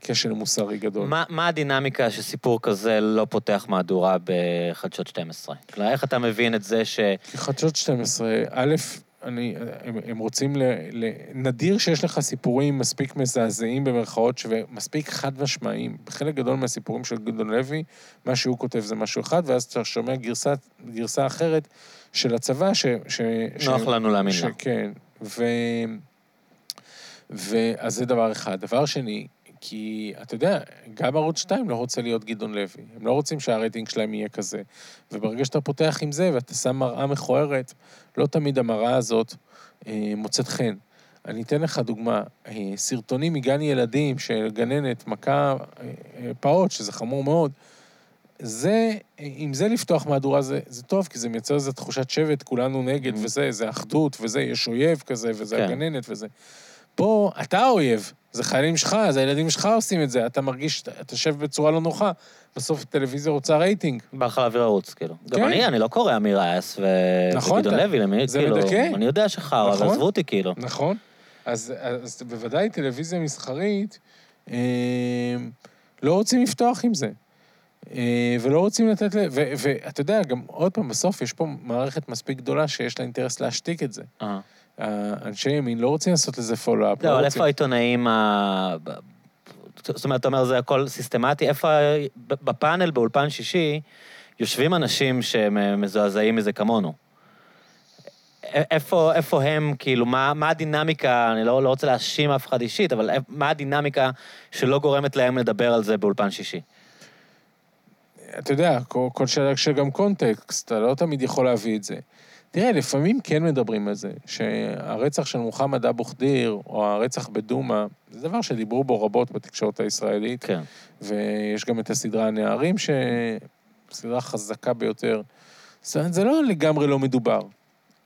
כשל מוסרי גדול. מה, מה הדינמיקה שסיפור כזה לא פותח מהדורה בחדשות 12? כלומר, איך אתה מבין את זה ש... חדשות 12, א', אני, הם, הם רוצים ל, ל... נדיר שיש לך סיפורים מספיק מזעזעים במרכאות, ומספיק חד משמעיים. בחלק גדול מהסיפורים של גדעון לוי, מה שהוא כותב זה משהו אחד, ואז אתה שומע גרסה, גרסה אחרת של הצבא, ש... ש נוח ש, לנו להאמין לה. כן, ו... ו... אז זה דבר אחד. דבר שני, כי, אתה יודע, גם ערוץ 2 לא רוצה להיות גדעון לוי. הם לא רוצים שהרייטינג שלהם יהיה כזה. וברגע שאתה פותח עם זה ואתה שם מראה מכוערת, לא תמיד המראה הזאת אה, מוצאת חן. אני אתן לך דוגמה, אה, סרטונים מגן ילדים של גננת מכה אה, אה, פעוט, שזה חמור מאוד, זה, עם זה לפתוח מהדורה זה, זה טוב, כי זה מייצר איזו תחושת שבט, כולנו נגד, mm. וזה, זה אחדות, וזה, יש אויב כזה, וזה כן. הגננת, וזה. פה אתה האויב, זה חיילים שלך, זה הילדים שלך עושים את זה, אתה מרגיש, אתה יושב בצורה לא נוחה. בסוף טלוויזיה רוצה רייטינג. בא לך להעביר ערוץ, כאילו. כן. גם אני, אני לא קורא אמיר אייס ו... נכון, וגדעון לוי, למי, כאילו, מדכא. אני יודע שחרא, נכון, ועזבו אותי, כאילו. נכון. אז, אז בוודאי טלוויזיה מסחרית, אה, לא רוצים לפתוח עם זה. אה, ולא רוצים לתת ל... ואתה יודע, גם עוד פעם, בסוף יש פה מערכת מספיק גדולה שיש לה אינטרס להשתיק את זה. אה. אנשי ימין לא רוצים לעשות לזה פולו-אפ. לא, אבל איפה העיתונאים ה... זאת אומרת, אתה אומר, זה הכל סיסטמטי. איפה, בפאנל באולפן שישי, יושבים אנשים שהם אה, מזועזעים מזה כמונו. איפה, איפה הם, כאילו, מה, מה הדינמיקה, אני לא, לא רוצה להאשים אף אחד אישית, אבל מה הדינמיקה שלא גורמת להם לדבר על זה באולפן שישי? אתה יודע, כל, כל שאלה שגם קונטקסט, אתה לא תמיד יכול להביא את זה. תראה, לפעמים כן מדברים על זה, שהרצח של מוחמד אבו ח'דיר, או הרצח בדומא, זה דבר שדיברו בו רבות בתקשורת הישראלית, כן. ויש גם את הסדרה הנערים, סדרה חזקה ביותר. זאת אומרת, זה לא לגמרי לא מדובר,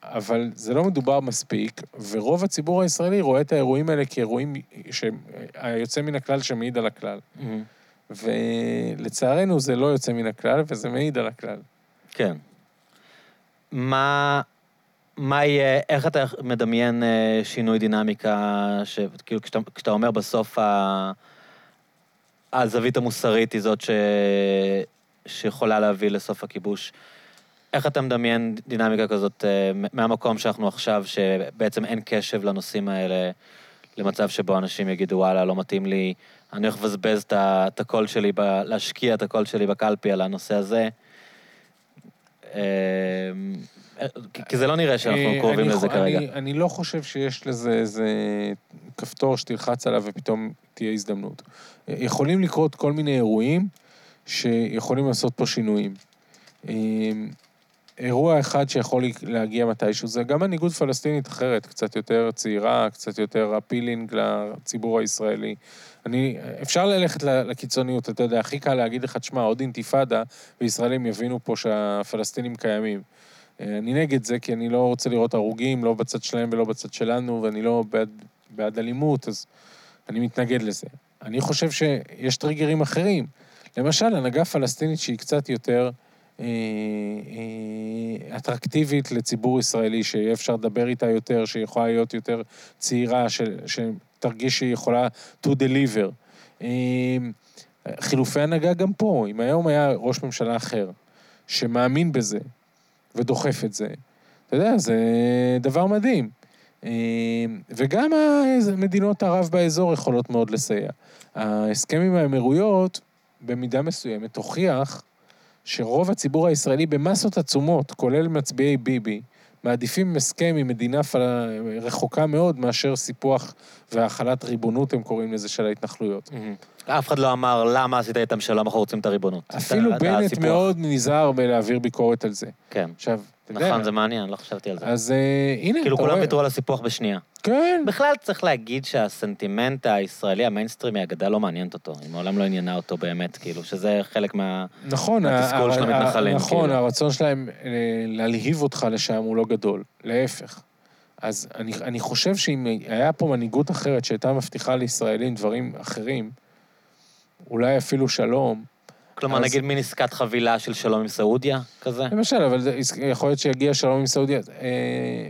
אבל זה לא מדובר מספיק, ורוב הציבור הישראלי רואה את האירועים האלה כאירועים שהיוצא מן הכלל שמעיד על הכלל. ולצערנו זה לא יוצא מן הכלל, וזה מעיד על הכלל. כן. מה, מה יהיה, איך אתה מדמיין אה, שינוי דינמיקה, שכאילו כשאתה, כשאתה אומר בסוף ה... הזווית המוסרית היא זאת ש... שיכולה להביא לסוף הכיבוש, איך אתה מדמיין דינמיקה כזאת אה, מהמקום שאנחנו עכשיו, שבעצם אין קשב לנושאים האלה, למצב שבו אנשים יגידו, וואלה, לא מתאים לי, אני הולך לבזבז את הקול שלי, להשקיע את הקול שלי בקלפי על הנושא הזה. אה, כי- זה לא נראה שאנחנו קרובים לזה כרגע. אני, לא חושב שיש לזה איזה כפתור שתלחץ עליו ופתאום תהיה הזדמנות. יכולים לקרות כל מיני אירועים שיכולים לעשות פה שינויים. אה, אירוע אחד שיכול להגיע מתישהו זה גם מנהיגות פלסטינית אחרת, קצת יותר צעירה, קצת יותר אפילינג לציבור הישראלי. אני, אפשר ללכת לקיצוניות, אתה יודע, הכי קל להגיד לך, תשמע, עוד אינתיפאדה, וישראלים יבינו פה שהפלסטינים קיימים. אה, אני נגד זה, כי אני לא רוצה לראות הרוגים, לא בצד שלהם ולא בצד שלנו, ואני לא בעד, בעד אלימות, אז אני מתנגד לזה. אני חושב שיש טריגרים אחרים. למשל, הנהגה פלסטינית שהיא קצת יותר אה, אה, אטרקטיבית לציבור ישראלי, שיהיה אפשר לדבר איתה יותר, שיכולה להיות יותר צעירה, ש, שתרגיש שהיא יכולה to deliver. אה, חילופי הנהגה גם פה, אם היום היה ראש ממשלה אחר, שמאמין בזה ודוחף את זה, אתה יודע, זה דבר מדהים. אה, וגם מדינות ערב באזור יכולות מאוד לסייע. ההסכם עם האמירויות, במידה מסוימת, הוכיח שרוב הציבור הישראלי במסות עצומות, כולל מצביעי ביבי, מעדיפים הסכם עם מדינה פל... רחוקה מאוד מאשר סיפוח והחלת ריבונות, הם קוראים לזה, של ההתנחלויות. אף אחד לא אמר למה עשית איתם שלום, אנחנו רוצים את הריבונות. אפילו את בנט הסיפוח. מאוד נזהר בלהעביר ביקורת על זה. כן. עכשיו, אתה יודע... נכון, זה מעניין, לא חשבתי על זה. אז אה, הנה, כאילו אתה כולם. ויתרו על הסיפוח בשנייה. כן. בכלל צריך להגיד שהסנטימנט הישראלי, המיינסטרימי, הגדה לא מעניינת אותו. היא מעולם לא עניינה אותו באמת, כאילו, שזה חלק מה... נכון, התסכול ה- של המתנחלים, נכון, כאילו. הרצון שלהם אה, להלהיב אותך לשם הוא לא גדול, להפך. אז אני, אני חושב שאם היה פה מנהיגות אחרת שהייתה מבטיחה לישראלים דברים אחרים, אולי אפילו שלום, כלומר, אז- נגיד מין עסקת חבילה של שלום עם סעודיה, כזה? למשל, אבל זה- יכול להיות שיגיע שלום עם סעודיה. אה,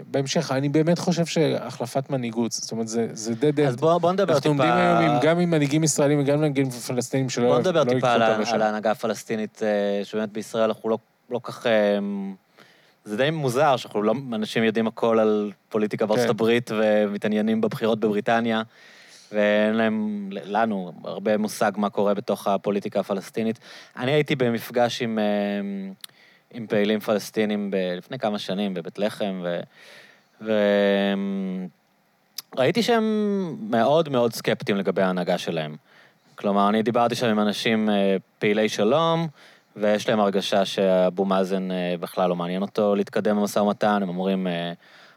בהמשך, אני באמת חושב שהחלפת מנהיגות, זאת אומרת, זה, זה dead אז end. בוא נדבר אנחנו עומדים טיפה... היום עם, גם עם מנהיגים ישראלים וגם עם מנהיגים פלסטינים שלא בוא לא נדבר ייקחו טיפה על. על ההנהגה הפלסטינית, אה, שבאמת בישראל אנחנו לא לא כך... אה, זה די מוזר שאנחנו לא... אנשים יודעים הכל על פוליטיקה בארצות כן. הברית ומתעניינים בבחירות בבריטניה, ואין להם, לנו, הרבה מושג מה קורה בתוך הפוליטיקה הפלסטינית. אני הייתי במפגש עם, אה, עם פעילים פלסטינים ב- לפני כמה שנים בבית לחם, ו... ו... ראיתי שהם מאוד מאוד סקפטיים לגבי ההנהגה שלהם. כלומר, אני דיברתי שם עם אנשים אה, פעילי שלום, ויש להם הרגשה שאבו מאזן אה, בכלל לא מעניין אותו להתקדם במשא ומתן, הם אומרים,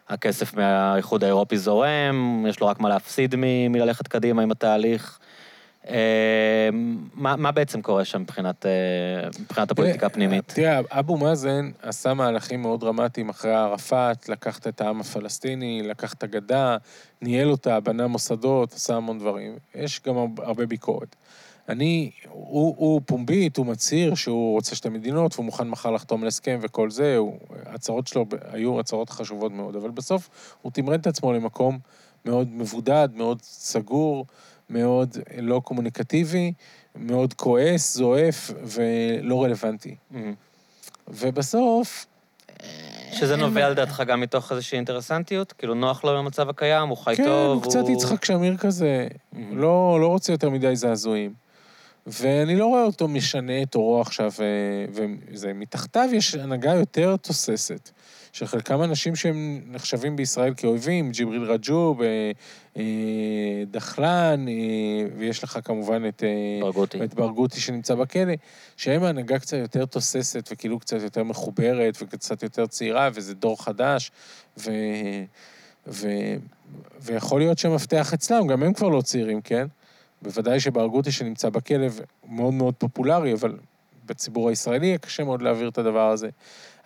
הכסף מהאיחוד האירופי זורם, יש לו רק מה להפסיד מ- מללכת קדימה עם התהליך. אה, מה, מה בעצם קורה שם מבחינת, אה, מבחינת הפוליטיקה הפנימית? תראה, אבו מאזן עשה מהלכים מאוד דרמטיים אחרי ערפאת, לקח את העם הפלסטיני, לקח את הגדה, ניהל אותה, בנה מוסדות, עשה המון דברים. יש גם הרבה ביקורת. אני, הוא, הוא פומבית, הוא מצהיר שהוא רוצה שתי מדינות, והוא מוכן מחר לחתום על הסכם וכל זה, הוא, ההצהרות שלו היו הצהרות חשובות מאוד, אבל בסוף הוא תמרן את עצמו למקום מאוד מבודד, מאוד סגור, מאוד לא קומוניקטיבי, מאוד כועס, זועף ולא רלוונטי. Mhm. ובסוף, שזה נובע מה- לדעתך גם מתוך איזושהי אינטרסנטיות? כאילו, נוח לו במצב הקיים, הוא חי כן, טוב, הוא קצת יצחק שמיר כזה, Mhm. לא, לא רוצה יותר מדי זעזועים. ואני לא רואה אותו משנה את עורו עכשיו, ו- וזה, מתחתיו יש הנהגה יותר תוססת, של חלקם אנשים שהם נחשבים בישראל כאויבים, ג'יבריל רג'וב, אה, אה, דחלן, אה, ויש לך כמובן את... אה, ברגותי. את ברגותי שנמצא בכלא, שהם הנהגה קצת יותר תוססת וכאילו קצת יותר מחוברת וקצת יותר צעירה, וזה דור חדש, ו... ו... ויכול להיות שהמפתח אצלם, גם הם כבר לא צעירים, כן? בוודאי שברגותי שנמצא בכלא מאוד מאוד פופולרי, אבל בציבור הישראלי יהיה קשה מאוד להעביר את הדבר הזה.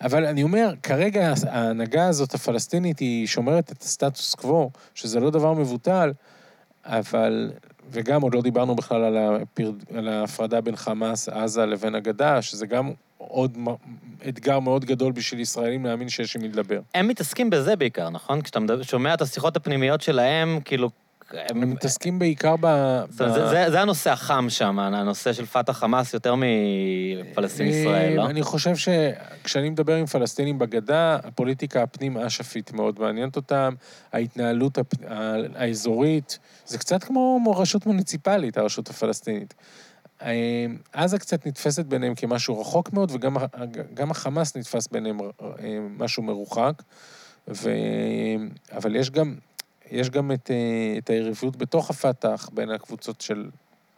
אבל אני אומר, כרגע ההנהגה הזאת הפלסטינית היא שומרת את הסטטוס קוו, שזה לא דבר מבוטל, אבל, וגם עוד לא דיברנו בכלל על, הפר... על ההפרדה בין חמאס, עזה לבין הגדה, שזה גם עוד אתגר מאוד גדול בשביל ישראלים להאמין שיש עם מי לדבר. הם מתעסקים בזה בעיקר, נכון? כשאתה שומע את השיחות הפנימיות שלהם, כאילו... הם, מתעסקים בעיקר ב... זה, זה, זה הנושא החם שם, הנושא של פתח חמאס יותר מפלסטין ישראל, לא? אה, אני חושב שכשאני מדבר עם פלסטינים בגדה, הפוליטיקה הפנים-אש"פית מאוד מעניינת אותם, ההתנהלות הפ... האזורית, זה קצת כמו רשות מוניציפלית, הרשות הפלסטינית. אה, עזה קצת נתפסת ביניהם כמשהו רחוק מאוד, וגם החמאס נתפס ביניהם אה, משהו מרוחק. ו... אבל יש גם, יש גם את, אה, את היריבות בתוך הפת"ח, בין הקבוצות של,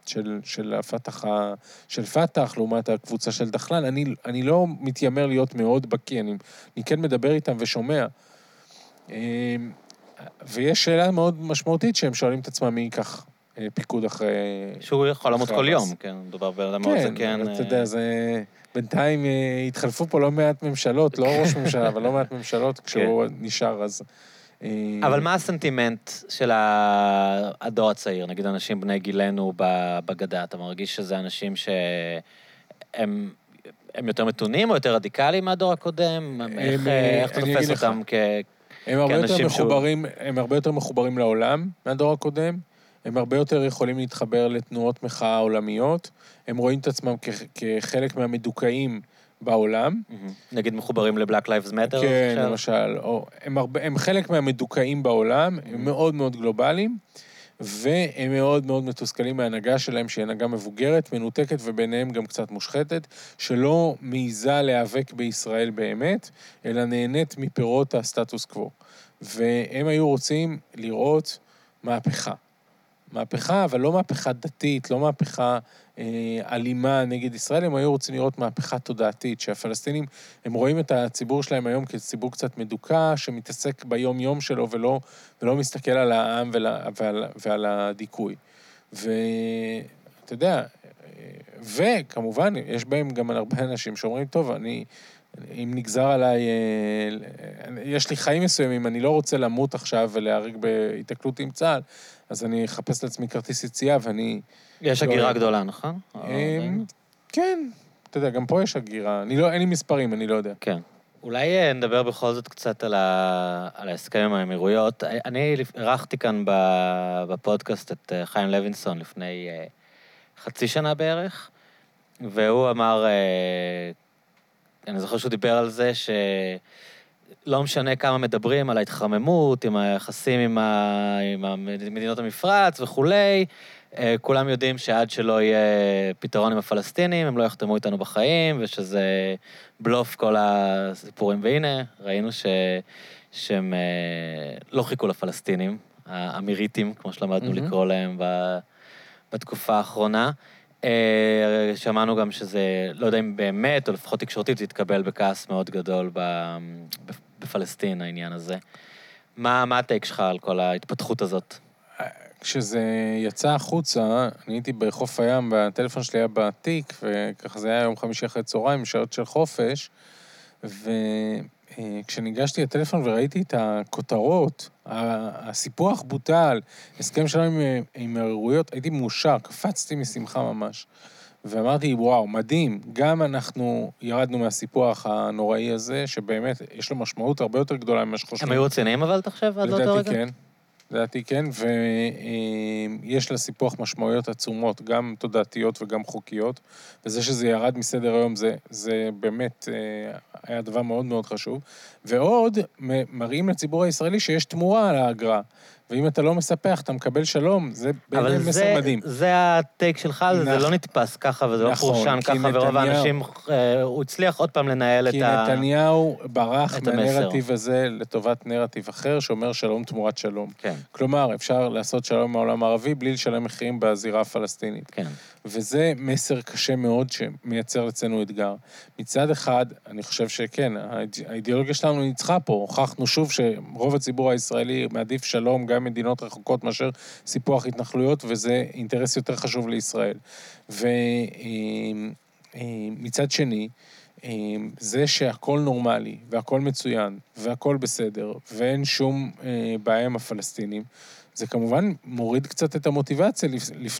של, של הפת"ח, ה- של פת"ח לעומת הקבוצה של דחלן. אני, אני לא מתיימר להיות מאוד בקיא, אני, אני כן מדבר איתם ושומע. אה, ויש שאלה מאוד משמעותית שהם שואלים את עצמם מי ייקח אה, פיקוד אחרי... שהוא יכול למות כל. יום, כן, מדובר בבן אדם מאוד כן, זקן. אבל אתה יודע, זה... בינתיים התחלפו פה לא מעט ממשלות, לא *laughs* ראש ממשלה, אבל לא מעט ממשלות, כשהוא נשאר, אז... אה, אבל מה הסנטימנט של הדור הצעיר, נגיד אנשים בני גילנו בגדה? אתה מרגיש שזה אנשים שהם הם יותר מתונים או יותר רדיקליים מהדור הקודם? איך, אה, איך אתה תופס. אותם כ... הם הרבה יותר כאנשים שהוא- מחוברים, הם הרבה יותר מחוברים לעולם מהדור הקודם, הם הרבה יותר יכולים להתחבר לתנועות מחאה עולמיות, הם רואים את עצמם כ- כחלק מהמדוכאים בעולם. מהמם. נגיד מחוברים ל Black Lives Matter? כן, למשל, או, הם, הרבה, הם חלק מהמדוכאים בעולם, הם מאוד מאוד גלובליים, והם מאוד מאוד מתוסכלים מההנהגה שלהם, שהיא הנהגה מבוגרת, מנותקת וביניהם גם קצת מושחתת, שלא מעיזה להיאבק בישראל באמת, אלא נהנית מפירות הסטטוס קוו. והם היו רוצים לראות מהפכה. מהפכה, אבל לא מהפכה דתית, לא מהפכה אלימה נגד ישראל, הם היו רוצים לראות מהפכה תודעתית, שהפלסטינים, הם רואים את הציבור שלהם היום כציבור קצת מדוכא, שמתעסק ביום-יום שלו ולא, ולא מסתכל על העם ול, ועל, ועל הדיכוי. ואתה יודע, אה, וכמובן, יש בהם גם הרבה אנשים שאומרים, טוב, אני... אם נגזר עליי, אה, יש לי חיים מסוימים, אני לא רוצה למות עכשיו ולהיהרג בהיתקלות עם צה"ל, אז אני אחפש לעצמי כרטיס יציאה ואני... יש לא, הגירה אה, גדולה, נכון? אמ, כן, אתה יודע, גם פה יש הגירה. אני לא, אין לי מספרים, אני לא יודע. כן. אולי אה, נדבר בכל זאת קצת על, ה... על ההסכם עם האמירויות. אני אירחתי כאן בפודקאסט את אה, חיים לוינסון לפני אה, חצי שנה בערך, והוא אמר, אה, אני זוכר שהוא דיבר על זה שלא משנה כמה מדברים על ההתחממות, עם היחסים עם, ה... עם מדינות המפרץ וכולי, אה, כולם יודעים שעד שלא יהיה פתרון עם הפלסטינים, הם לא יחתמו איתנו בחיים, ושזה בלוף כל הסיפורים. והנה, ראינו ש... שהם אה, לא חיכו לפלסטינים, האמיריטים, כמו שלמדנו מהמם. לקרוא להם ב... בתקופה האחרונה. אה, שמענו גם שזה, לא יודע אם באמת, או לפחות תקשורתית, התקבל בכעס מאוד גדול. בפלסטין, העניין הזה. מה, מה הטייק שלך על כל ההתפתחות הזאת? כשזה יצא החוצה, אני הייתי בחוף הים, והטלפון שלי היה בתיק, וככה זה היה יום חמישי אחרי צהריים, שעות של חופש, וכשניגשתי לטלפון וראיתי את הכותרות, הסיפוח בוטל, הסכם שלנו עם, האמירויות, הייתי מאושר, קפצתי משמחה ממש. ואמרתי, וואו, מדהים, גם אנחנו ירדנו מהסיפוח הנוראי הזה, שבאמת יש לו משמעות הרבה יותר גדולה ממה שחושבים. הם היו רציניים אבל, אתה חושב, עד לאותו לדעתי רגע? כן. לדעתי כן, ויש לסיפוח משמעויות עצומות, גם תודעתיות וגם חוקיות, וזה שזה ירד מסדר היום זה, זה באמת אה, היה דבר מאוד מאוד חשוב. ועוד, מראים לציבור הישראלי שיש תמורה על האגרה. ואם אתה לא מספח, אתה מקבל שלום, זה בעיניי מסר מדהים. אבל זה הטייק שלך, נכ... זה לא נתפס ככה, וזה לא נכון, לא פורשן ככה, נתניהו... ורוב האנשים, אה, הוא הצליח עוד פעם לנהל את ה... כי נתניהו ברח מהנרטיב הזה לטובת נרטיב אחר, שאומר שלום תמורת שלום. כן. כלומר, אפשר לעשות שלום עם העולם הערבי בלי לשלם מחירים בזירה הפלסטינית. כן. וזה מסר קשה מאוד שמייצר אצלנו אתגר. מצד אחד, אני חושב שכן, האידיאולוגיה שלנו ניצחה פה. הוכחנו שוב שרוב הציבור הישראלי מעדיף שלום גם מדינות רחוקות מאשר סיפוח התנחלויות, וזה אינטרס יותר חשוב לישראל. ומצד שני, זה שהכל נורמלי, והכל מצוין, והכל בסדר, ואין שום אה, בעיה עם הפלסטינים, זה כמובן מוריד קצת את המוטיבציה. לפ... לפ...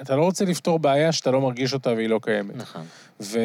אתה לא רוצה לפתור בעיה שאתה לא מרגיש אותה והיא לא קיימת. נכון. ו...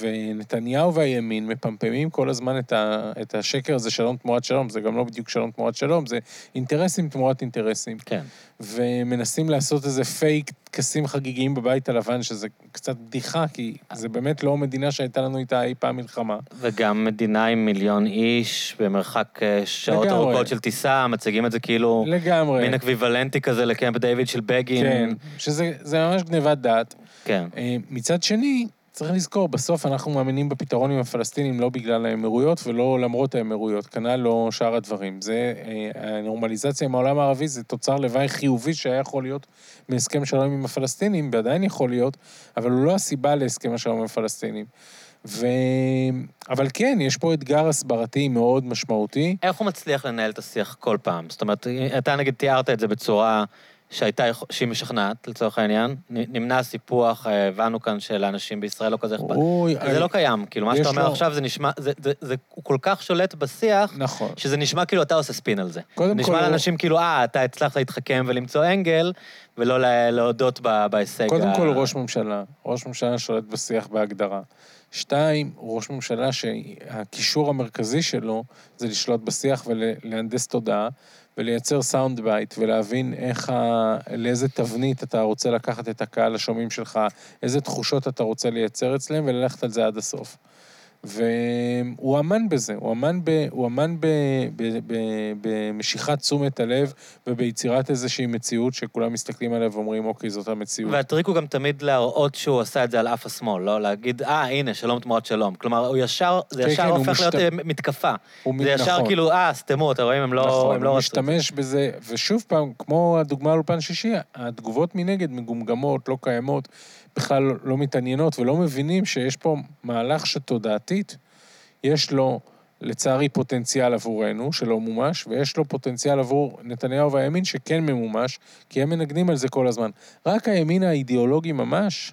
ונתניהו והימין מפמפמים כל הזמן את, ה... את השקר הזה, שלום תמורת שלום, זה גם לא בדיוק שלום תמורת שלום, זה אינטרסים תמורת אינטרסים. כן. ומנסים לעשות איזה פייק טקסים חגיגיים בבית הלבן, שזה קצת בדיחה, כי זה באמת לא מדינה שהייתה לנו איתה אי פעם מלחמה. וגם מדינה עם מיליון איש, במרחק אה, שעות לגמרי. ארוכות של טיסה, מציגים את זה כאילו... לגמרי. מין אקוויוולנטי כזה לקמפ דיוויד של בגין. כן, שזה ממש גניבת דעת. כן. אה, מצד שני, צריך לזכור, בסוף אנחנו מאמינים בפתרון עם הפלסטינים לא בגלל האמירויות ולא למרות האמירויות, כנ"ל לא שאר הדברים. זה, אה, הנורמליזציה עם העולם הערבי זה תוצר לוואי חיובי שהיה יכול להיות מהסכם שלום עם הפלסטינים, ועדיין יכול להיות, אבל הוא לא הסיבה להסכם השלום עם הפלסטינים. ו... אבל כן, יש פה אתגר הסברתי מאוד משמעותי. איך הוא מצליח לנהל את השיח כל פעם? זאת אומרת, אתה נגיד תיארת את זה בצורה שהייתה, שהיא משכנעת, לצורך העניין. נמנע הסיפוח, אה, הבנו כאן שלאנשים בישראל לא כזה אכפת. זה לא קיים, כאילו, מה שאתה אומר עכשיו זה נשמע, זה, זה, זה, הוא כל כך שולט בשיח, נכון. שזה נשמע כאילו אתה עושה ספין על זה. קודם נשמע כל... לאנשים כאילו, אה, אתה הצלחת להתחכם ולמצוא אנגל, ולא להודות בהישג. קודם ה... כל ראש ממשלה, ראש ממשלה שולט בשיח בהגדרה. שתיים, ראש ממשלה שהקישור המרכזי שלו זה לשלוט בשיח ולהנדס תודעה. ולייצר sound bite, ולהבין איך ה... לאיזה תבנית אתה רוצה לקחת את הקהל השומעים שלך, איזה תחושות אתה רוצה לייצר אצלם, וללכת על זה עד הסוף. והוא אמן בזה, הוא אמן, ב, הוא אמן ב, ב, ב, במשיכת תשומת הלב וביצירת איזושהי מציאות שכולם מסתכלים עליה ואומרים, אוקיי, זאת המציאות. והטריק הוא גם תמיד להראות שהוא עשה את זה על אף השמאל, לא להגיד, אה, הנה, שלום תמורת שלום. כלומר, הוא ישר, זה כן, ישר כן, הופך משת... להיות אה, מתקפה. זה ישר נכון. כאילו, אה, סתמו, אתה רואים, הם לא, נכון, הם לא רצו. נכון, הוא משתמש בזה, ושוב פעם, כמו הדוגמה על אולפן שישי, התגובות מנגד מגומגמות, לא קיימות. בכלל לא מתעניינות ולא מבינים שיש פה מהלך שתודעתית, יש לו, לצערי, פוטנציאל עבורנו, שלא מומש, ויש לו פוטנציאל עבור נתניהו והימין שכן ממומש, כי הם מנגנים על זה כל הזמן. רק הימין האידיאולוגי ממש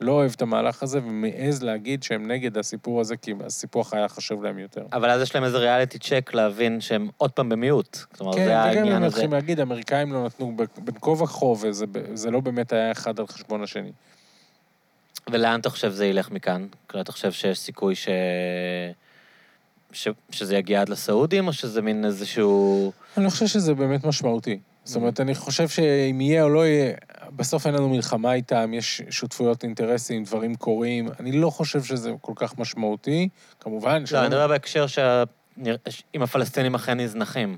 לא אוהב את המהלך הזה ומעז להגיד שהם נגד הסיפור הזה, כי הסיפוח היה חשוב להם יותר. אבל אז יש להם איזה ריאליטי צ'ק להבין שהם עוד פעם במיעוט. כלומר, כן, זה העניין הזה. כן, וגם הם מתחילים להגיד, האמריקאים לא נתנו בין כה וכה, וזה לא באמת היה אחד על חשבון השני. ולאן אתה חושב זה ילך מכאן? כלומר, אתה חושב שיש סיכוי ש... ש... שזה יגיע עד לסעודים, או שזה מין איזשהו... אני לא חושב שזה באמת משמעותי. זאת אומרת, אני חושב שאם יהיה או לא יהיה, בסוף אין לנו מלחמה איתם, יש שותפויות אינטרסים, דברים קורים. אני לא חושב שזה כל כך משמעותי, כמובן. לא, אני מדבר בהקשר שאם הפלסטינים אכן נזנחים.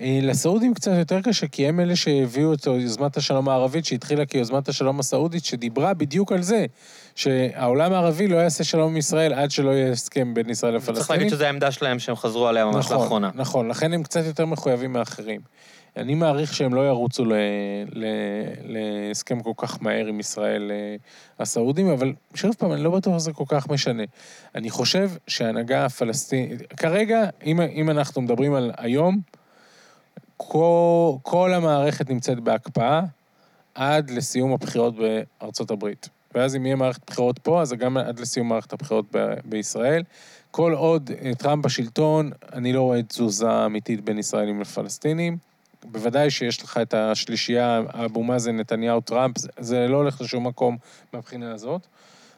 אה, לסעודים קצת יותר קשה, כי הם אלה שהביאו את יוזמת השלום הערבית, שהתחילה כיוזמת השלום הסעודית, שדיברה בדיוק על זה, שהעולם הערבי לא יעשה שלום עם ישראל עד שלא יהיה הסכם בין ישראל לפלסטינים. צריך להגיד שזו העמדה שלהם שהם חזרו עליה ממש נכון, לאחרונה. נכון, לכן הם קצת יותר מחויבים מאחרים. אני מעריך שהם לא ירוצו להסכם כל כך מהר עם ישראל אה, הסעודים, אבל שוב פעם, אני לא בטוח שזה כל כך משנה. אני חושב שההנהגה הפלסטינית, כרגע, אם, אם אנחנו מדברים על היום, כל, המערכת נמצאת בהקפאה עד לסיום הבחירות בארצות הברית. ואז אם יהיה מערכת בחירות פה, אז גם עד לסיום מערכת הבחירות ב- בישראל. כל עוד אה, טראמפ בשלטון, אני לא רואה תזוזה אמיתית בין ישראלים לפלסטינים. בוודאי שיש לך את השלישייה, אבו מאזן, נתניהו, טראמפ, זה לא הולך לשום מקום מהבחינה הזאת.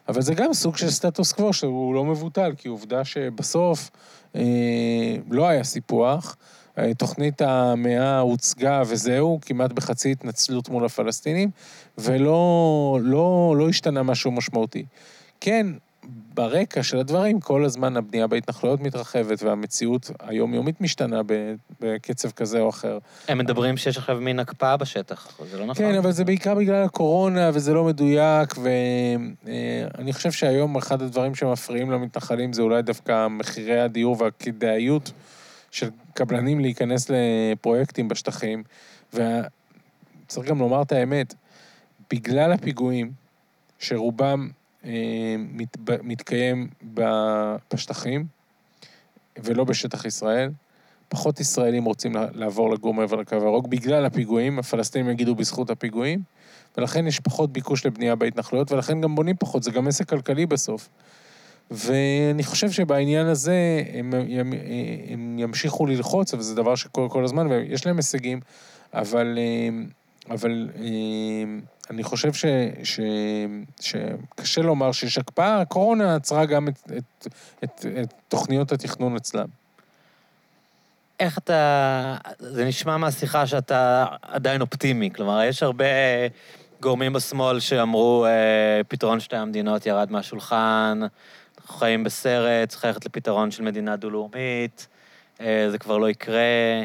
אבל זה גם סוג של סטטוס קוו שהוא לא מבוטל, כי עובדה שבסוף אה, לא היה סיפוח. אה, תוכנית המאה הוצגה וזהו, כמעט בחצי התנצלות מול הפלסטינים, ולא לא, לא השתנה משהו משמעותי. כן, ברקע של הדברים, כל הזמן הבנייה בהתנחלויות מתרחבת והמציאות היומיומית משתנה בקצב כזה או אחר. הם מדברים שיש עכשיו מין הקפאה בשטח, זה לא נכון? כן, אבל זה בעיקר בגלל הקורונה, וזה לא מדויק, ואני חושב שהיום אחד הדברים שמפריעים למתנחלים זה אולי דווקא מחירי הדיור והכדאיות של קבלנים להיכנס לפרויקטים בשטחים, וצריך גם לומר את האמת, בגלל הפיגועים, שרובם אה, מת, מתקיים בשטחים ולא בשטח ישראל. פחות ישראלים רוצים לעבור לגור מעבר לקו הירוק בגלל הפיגועים, הפלסטינים יגידו בזכות הפיגועים, ולכן יש פחות ביקוש לבנייה בהתנחלויות, ולכן גם בונים פחות, זה גם עסק כלכלי בסוף. ואני חושב שבעניין הזה הם, הם, הם ימשיכו ללחוץ, וזה דבר שקורה כל הזמן, ויש להם הישגים, אבל, אה, אבל אה, אני חושב ש, ש, שקשה לומר שיש הקפאה, הקורונה עצרה גם את, את, את, את תוכניות התכנון אצלם. איך אתה... זה נשמע מהשיחה שאתה עדיין אופטימי. כלומר, יש הרבה גורמים בשמאל שאמרו, אה, פתרון שתי המדינות ירד מהשולחן, אנחנו חיים בסרט, צריך ללכת לפתרון של מדינה דו-לאומית, אה, זה כבר לא יקרה.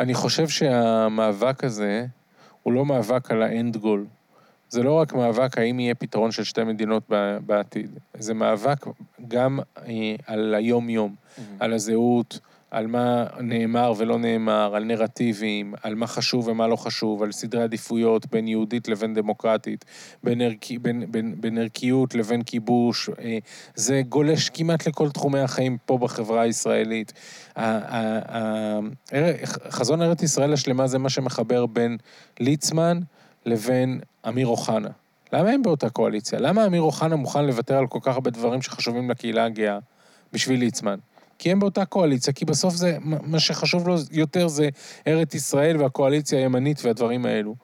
אני חושב שהמאבק הזה, הוא לא מאבק על האנד גול. זה לא רק מאבק האם יהיה פתרון של שתי מדינות בעתיד, זה מאבק גם אה, על היום-יום, mm-hmm. על הזהות, על מה נאמר ולא נאמר, על נרטיבים, על מה חשוב ומה לא חשוב, על סדרי עדיפויות בין יהודית לבין דמוקרטית, בין, ערכי, בין, בין, בין ערכיות לבין כיבוש. אה, זה גולש כמעט לכל תחומי החיים פה בחברה הישראלית. חזון ארץ ישראל השלמה זה מה שמחבר בין ליצמן לבין אמיר אוחנה. למה הם באותה קואליציה? למה אמיר אוחנה מוכן לוותר על כל כך הרבה דברים שחשובים לקהילה הגאה בשביל ליצמן? כי הם באותה קואליציה, כי בסוף זה, מה שחשוב לו יותר זה ארץ ישראל והקואליציה הימנית והדברים האלו.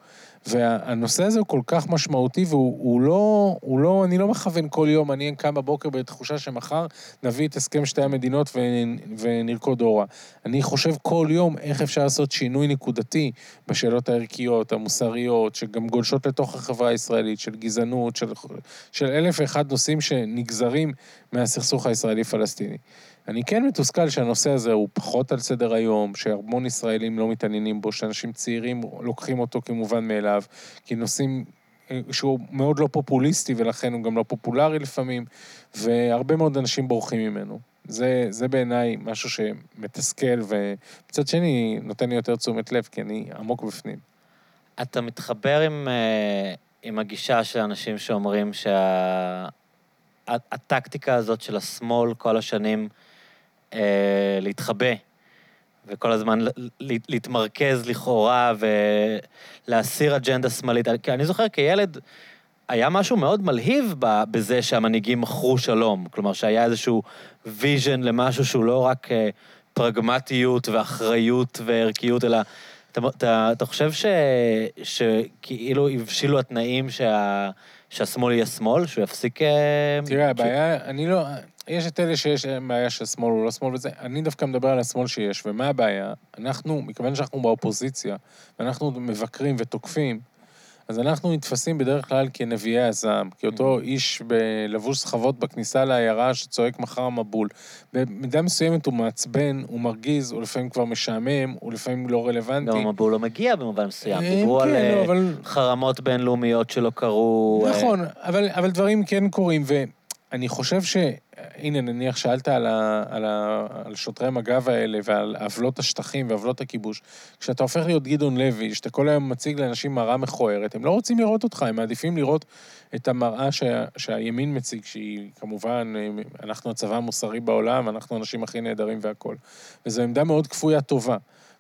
והנושא הזה הוא כל כך משמעותי, והוא לא, הוא לא, אני לא מכוון כל יום, אני קם בבוקר בתחושה שמחר נביא את הסכם שתי המדינות ונרקוד אורה. אני חושב כל יום איך אפשר לעשות שינוי נקודתי בשאלות הערכיות, המוסריות, שגם גולשות לתוך החברה הישראלית, של גזענות, של, של אלף ואחד נושאים שנגזרים מהסכסוך הישראלי-פלסטיני. אני כן מתוסכל שהנושא הזה הוא פחות על סדר היום, שהרמון ישראלים לא מתעניינים בו, שאנשים צעירים לוקחים אותו כמובן מאליו, כי נושאים אה, שהוא מאוד לא פופוליסטי ולכן הוא גם לא פופולרי לפעמים, והרבה מאוד אנשים בורחים ממנו. זה, זה בעיניי משהו שמתסכל, ומצד שני נותן לי יותר תשומת לב, כי אני עמוק בפנים. אתה מתחבר עם, אה, עם הגישה של אנשים שאומרים שהטקטיקה שה, הזאת של השמאל כל השנים, אה, להתחבא, וכל הזמן להתמרכז לכאורה ולהסיר אג'נדה שמאלית. כי אני זוכר כילד, היה משהו מאוד מלהיב בזה שהמנהיגים מכרו שלום. כלומר, שהיה איזשהו vision למשהו שהוא לא רק אה, פרגמטיות ואחריות וערכיות, אלא... אתה, אתה, אתה חושב ש, שכאילו הבשילו התנאים שה, שהשמאל יהיה שמאל, שהוא יפסיק... אה, תראה, הבעיה. אני לא... יש את אלה שיש להם בעיה של שמאל או לא שמאל וזה, אני דווקא מדבר על השמאל שיש, ומה הבעיה? אנחנו, מכיוון שאנחנו באופוזיציה, ואנחנו מבקרים ותוקפים, אז אנחנו נתפסים בדרך כלל כנביאי הזעם, כאותו mm-hmm. איש בלבוש סחבות בכניסה לעיירה שצועק מחר מבול. במידה מסוימת הוא מעצבן, הוא מרגיז, הוא לפעמים כבר משעמם, הוא לפעמים לא רלוונטי. גם המבול לא מגיע במובן מסוים. אה, דיברו כן, על לא, אבל... חרמות בינלאומיות שלא קרו. אה. נכון, אבל, אבל דברים כן קורים, ואני חושב ש... הנה, נניח שאלת על, ה, על, ה, על שוטרי מג"ב האלה ועל עוולות השטחים ועוולות הכיבוש. כשאתה הופך להיות גדעון לוי, שאתה כל היום מציג לאנשים מראה מכוערת, הם לא רוצים לראות אותך, הם מעדיפים לראות את המראה שה, שהימין מציג, שהיא כמובן, אנחנו הצבא המוסרי בעולם, אנחנו האנשים הכי נהדרים והכול. וזו עמדה מאוד כפויה טובה.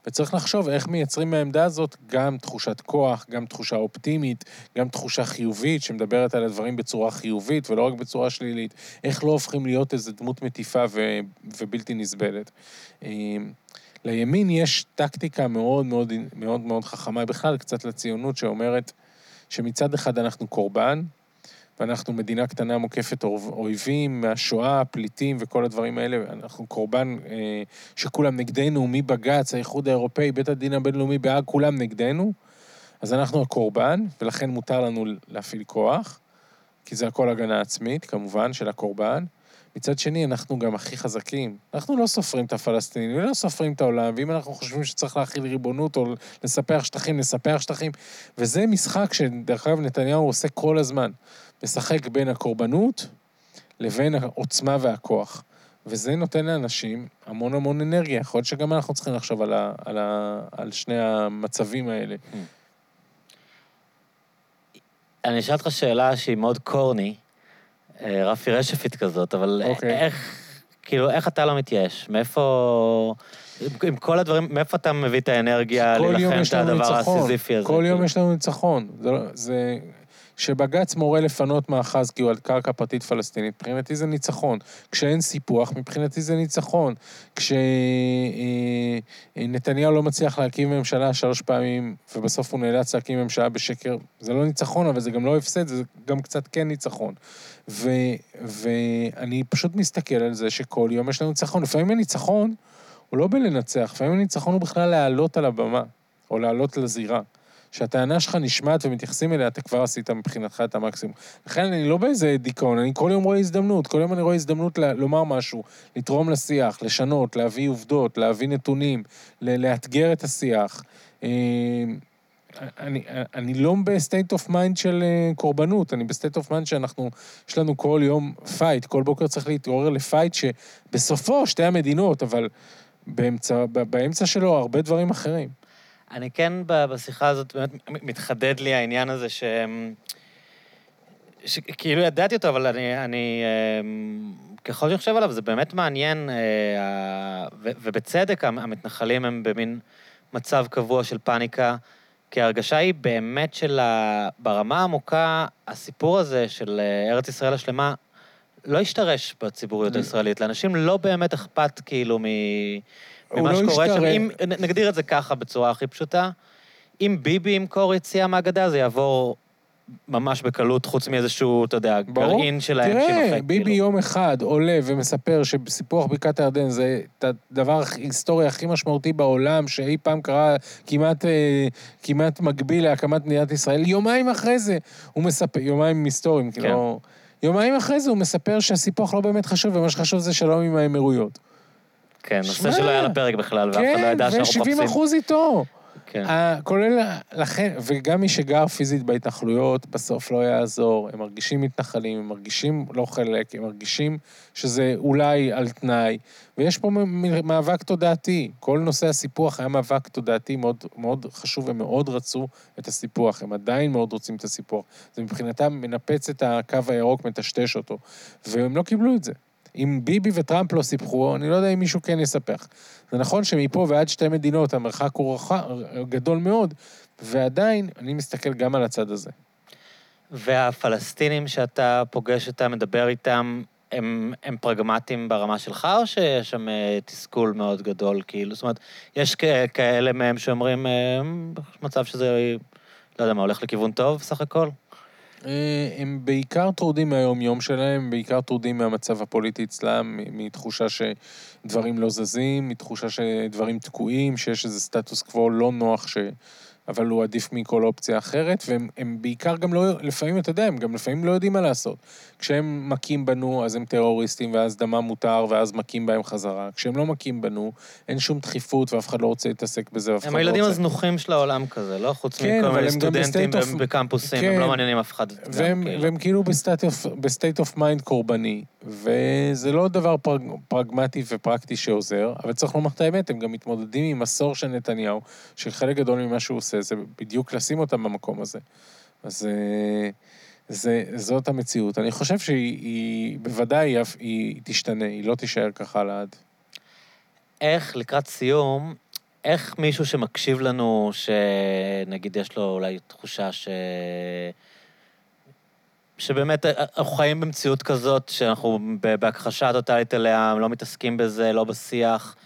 וצריך לחשוב איך מייצרים מהעמדה הזאת גם תחושת כוח, גם תחושה אופטימית, גם תחושה חיובית שמדברת על הדברים בצורה חיובית ולא רק בצורה שלילית. איך לא הופכים להיות איזו דמות מטיפה ו- ובלתי נסבלת. אמ, לימין יש טקטיקה מאוד מאוד מאוד מאוד חכמה, בכלל קצת לציונות, שאומרת שמצד אחד אנחנו קורבן, ואנחנו מדינה קטנה מוקפת אויבים, מהשואה, פליטים וכל הדברים האלה, אנחנו קורבן אה, שכולם נגדנו, מבג"ץ, האיחוד האירופאי, בית הדין הבינלאומי בהאג, כולם נגדנו, אז אנחנו הקורבן, ולכן מותר לנו להפעיל כוח, כי זה הכל הגנה עצמית, כמובן, של הקורבן. מצד שני, אנחנו גם הכי חזקים. אנחנו לא סופרים את הפלסטינים, לא סופרים את העולם, ואם אנחנו חושבים שצריך להכיל ריבונות או לספח שטחים, נספח שטחים. וזה משחק שדרך אגב נתניהו עושה כל הזמן. משחק בין הקורבנות לבין העוצמה והכוח. וזה נותן לאנשים המון המון אנרגיה. יכול להיות שגם אנחנו צריכים לחשוב על, ה, על, ה, על שני המצבים האלה. אני אשאל אותך שאלה שהיא מאוד קורני, אה, רפי רשפית כזאת, אבל okay. אוקיי. איך, כאילו, איך אתה לא מתייאש? מאיפה... עם כל הדברים, מאיפה אתה מביא את האנרגיה להילחם את הדבר הסיזיפי הזה? כל יום יש לנו ניצחון. זה, לא- זה, שבג"ץ מורה לפנות מאחז כי הוא על קרקע פרטית פלסטינית, מבחינתי זה ניצחון. כשאין סיפוח, מבחינתי זה ניצחון. כשנתניהו לא מצליח להקים ממשלה שלוש פעמים, ובסוף הוא נאלץ להקים ממשלה בשקר, זה לא ניצחון, אבל זה גם לא הפסד, זה גם קצת כן ניצחון. ו, ואני פשוט מסתכל על זה שכל יום יש לנו ניצחון. לפעמים הניצחון הוא לא בלנצח, לפעמים הניצחון הוא בכלל לעלות על הבמה, או לעלות לזירה. שהטענה שלך נשמעת ומתייחסים אליה, אתה כבר עשית מבחינתך את המקסימום. לכן אני לא באיזה דיכאון, אני כל יום רואה הזדמנות, כל יום אני רואה הזדמנות ל- לומר משהו, לתרום לשיח, לשנות, להביא עובדות, להביא נתונים, לאתגר את השיח. אה, אני, אני לא ב state of mind של אה, קורבנות, אני ב state of mind שאנחנו, יש לנו כל יום fight, כל בוקר צריך להתעורר ל fight שבסופו שתי המדינות, אבל באמצע, באמצע שלו הרבה דברים אחרים. אני כן בשיחה הזאת, באמת מתחדד לי העניין הזה ש... שכאילו ידעתי אותו, אבל אני, אני אמ, ככל שאני חושב עליו, זה באמת מעניין, אה, ובצדק המתנחלים הם במין מצב קבוע של פאניקה, כי ההרגשה היא באמת של, ברמה העמוקה, הסיפור הזה של אה, ארץ ישראל השלמה לא השתרש בציבוריות הישראלית. לאנשים לא באמת אכפת כאילו מ... ממה לא שקורה שם. אם, נגדיר את זה ככה בצורה הכי פשוטה, אם ביבי ימכור יציאה מהגדה, זה יעבור ממש בקלות, חוץ מאיזשהו, אתה יודע, ברור. גרעין שלהם תראה, תראה, ביבי כאילו. יום אחד עולה ומספר שסיפוח בקעת הירדן זה הדבר ההיסטורי הכי משמעותי בעולם, שאי פעם קרה כמעט, אה, כמעט מקביל להקמת מדינת ישראל. יומיים אחרי זה הוא מספר, יומיים היסטוריים, כאילו, כן. כאילו... יומיים אחרי זה הוא מספר שהסיפוח לא באמת חשוב, ומה שחשוב זה שלום עם האמירויות. כן, נושא שלא היה לפרק בכלל, ואף אחד לא ידע שאנחנו מחפשים. כן, ו-70 אחוז איתו. כן. כולל, לכן, וגם מי שגר פיזית בהתנחלויות, בסוף לא יעזור. הם מרגישים מתנחלים, הם מרגישים לא חלק, הם מרגישים שזה אולי על תנאי. ויש פה מאבק תודעתי. כל נושא הסיפוח היה מאבק תודעתי מאוד, מאוד חשוב, הם מאוד רצו את הסיפוח. הם עדיין מאוד רוצים את הסיפוח. זה מבחינתם מנפץ את הקו הירוק, מטשטש אותו. והם לא קיבלו את זה. אם ביבי וטראמפ לא סיפחו, אני לא יודע אם מישהו כן יספח. זה נכון שמפה ועד שתי מדינות המרחק הוא רחק, גדול מאוד, ועדיין אני מסתכל גם על הצד הזה. והפלסטינים שאתה פוגש אותם, מדבר איתם, הם, הם פרגמטיים ברמה שלך, או שיש שם אה, תסכול מאוד גדול, כאילו? זאת אומרת, יש כאלה מהם שאומרים, אה, מצב שזה, לא יודע מה, הולך לכיוון טוב סך הכל? אה, הם בעיקר טרודים מהיום-יום שלהם, בעיקר טרודים מהמצב הפוליטי אצלם, מתחושה שדברים לא זזים, מתחושה שדברים תקועים, שיש איזה סטטוס קוו לא נוח ש... אבל הוא עדיף מכל אופציה אחרת, והם בעיקר גם לא, לפעמים, אתה יודע, הם גם לפעמים לא יודעים מה לעשות. כשהם מכים בנו, אז הם טרוריסטים, ואז דמם מותר, ואז מכים בהם חזרה. כשהם לא מכים בנו, אין שום דחיפות, ואף אחד לא רוצה להתעסק בזה, ואף אחד לא רוצה... הם הילדים הזנוחים של העולם כזה, לא? חוץ כן, מכל מיני סטודנטים of... בקמפוסים, כן, הם לא מעניינים אף אחד. והם, כאילו. והם כאילו ב state of mind קורבני, וזה לא דבר פרג, פרגמטי ופרקטי שעוזר, אבל צריך לומר את האמת, הם גם מתמודדים עם עשור של נתניהו, שחלק גדול ממה שהוא עושה זה בדיוק לשים אותם במקום הזה. אז אה, זה, זאת המציאות. אני חושב שהיא היא, בוודאי היא, היא תשתנה, היא לא תישאר ככה לעד. איך, לקראת סיום, איך מישהו שמקשיב לנו, שנגיד יש לו אולי תחושה ש... שבאמת אה, אנחנו חיים במציאות כזאת, שאנחנו בהכחשה טוטאלית אליה, לא מתעסקים בזה, לא בשיח.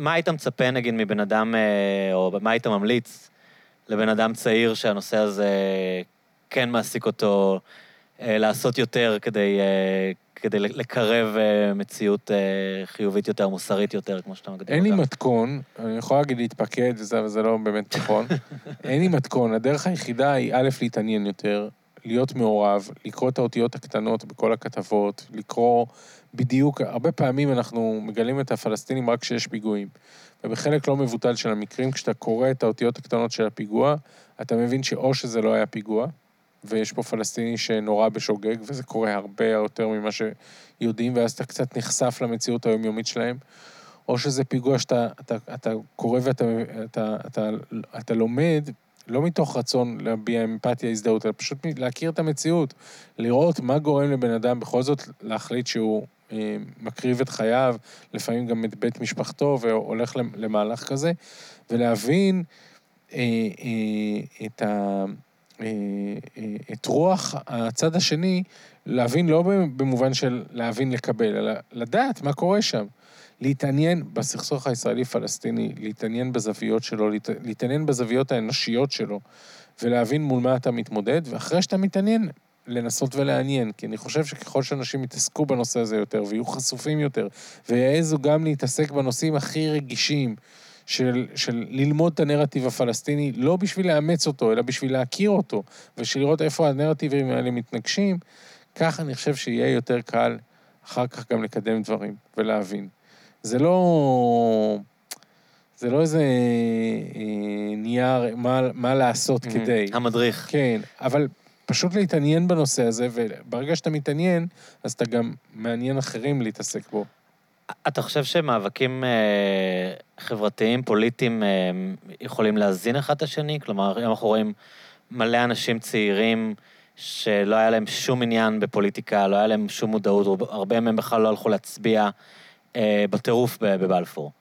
מה היית מצפה, נגיד, מבן אדם, אה, או מה היית ממליץ לבן אדם צעיר שהנושא הזה כן מעסיק אותו, אה, לעשות יותר כדי, אה, כדי לקרב מציאות חיובית יותר, מוסרית יותר, כמו שאתה מגדיר אין לי אותה. מתכון, אני יכול להגיד להתפקד וזה, אבל זה לא באמת נכון. *laughs* אין לי מתכון, הדרך היחידה היא א', להתעניין יותר, להיות מעורב, לקרוא את האותיות הקטנות בכל הכתבות, לקרוא בדיוק, הרבה פעמים אנחנו מגלים את הפלסטינים רק כשיש פיגועים. ובחלק לא מבוטל של המקרים, כשאתה קורא את האותיות הקטנות של הפיגוע, אתה מבין שאו שזה לא היה פיגוע, ויש פה פלסטיני שנורה בשוגג, וזה קורה הרבה יותר ממה שיודעים, ואז אתה קצת נחשף למציאות היומיומית שלהם, או שזה פיגוע שאתה אתה, אתה קורא ואתה אתה, אתה, אתה לומד, לא מתוך רצון להביע אמפתיה, הזדהות, אלא פשוט להכיר את המציאות, לראות מה גורם לבן אדם בכל זאת להחליט שהוא מקריב את חייו, לפעמים גם את בית משפחתו, והולך למהלך כזה, ולהבין אה, אה, את ה... אה, אה, את רוח הצד השני, להבין לא במובן של להבין לקבל, אלא לדעת מה קורה שם. להתעניין בסכסוך הישראלי-פלסטיני, להתעניין בזוויות שלו, להת... להתעניין בזוויות האנושיות שלו, ולהבין מול מה אתה מתמודד, ואחרי שאתה מתעניין, לנסות ולעניין, כי אני חושב שככל שאנשים יתעסקו בנושא הזה יותר, ויהיו חשופים יותר, ויעזו גם להתעסק בנושאים הכי רגישים, של, של ללמוד את הנרטיב הפלסטיני, לא בשביל לאמץ אותו, אלא בשביל להכיר אותו, ושל לראות איפה הנרטיבים האלה מתנגשים, כך אני חושב שיהיה יותר קל אחר כך גם לקדם דברים ולהבין. זה לא... זה לא איזה אה, נייר, מה, מה לעשות mm-hmm. כדי. המדריך. כן, אבל פשוט להתעניין בנושא הזה, וברגע שאתה מתעניין, אז אתה גם מעניין אחרים להתעסק בו. אתה חושב שמאבקים אה, חברתיים, פוליטיים, אה, יכולים להזין אחד את השני? כלומר, אם אנחנו רואים מלא אנשים צעירים שלא היה להם שום עניין בפוליטיקה, לא היה להם שום מודעות, הרבה מהם בכלל לא הלכו להצביע אה, בטירוף בבלפור.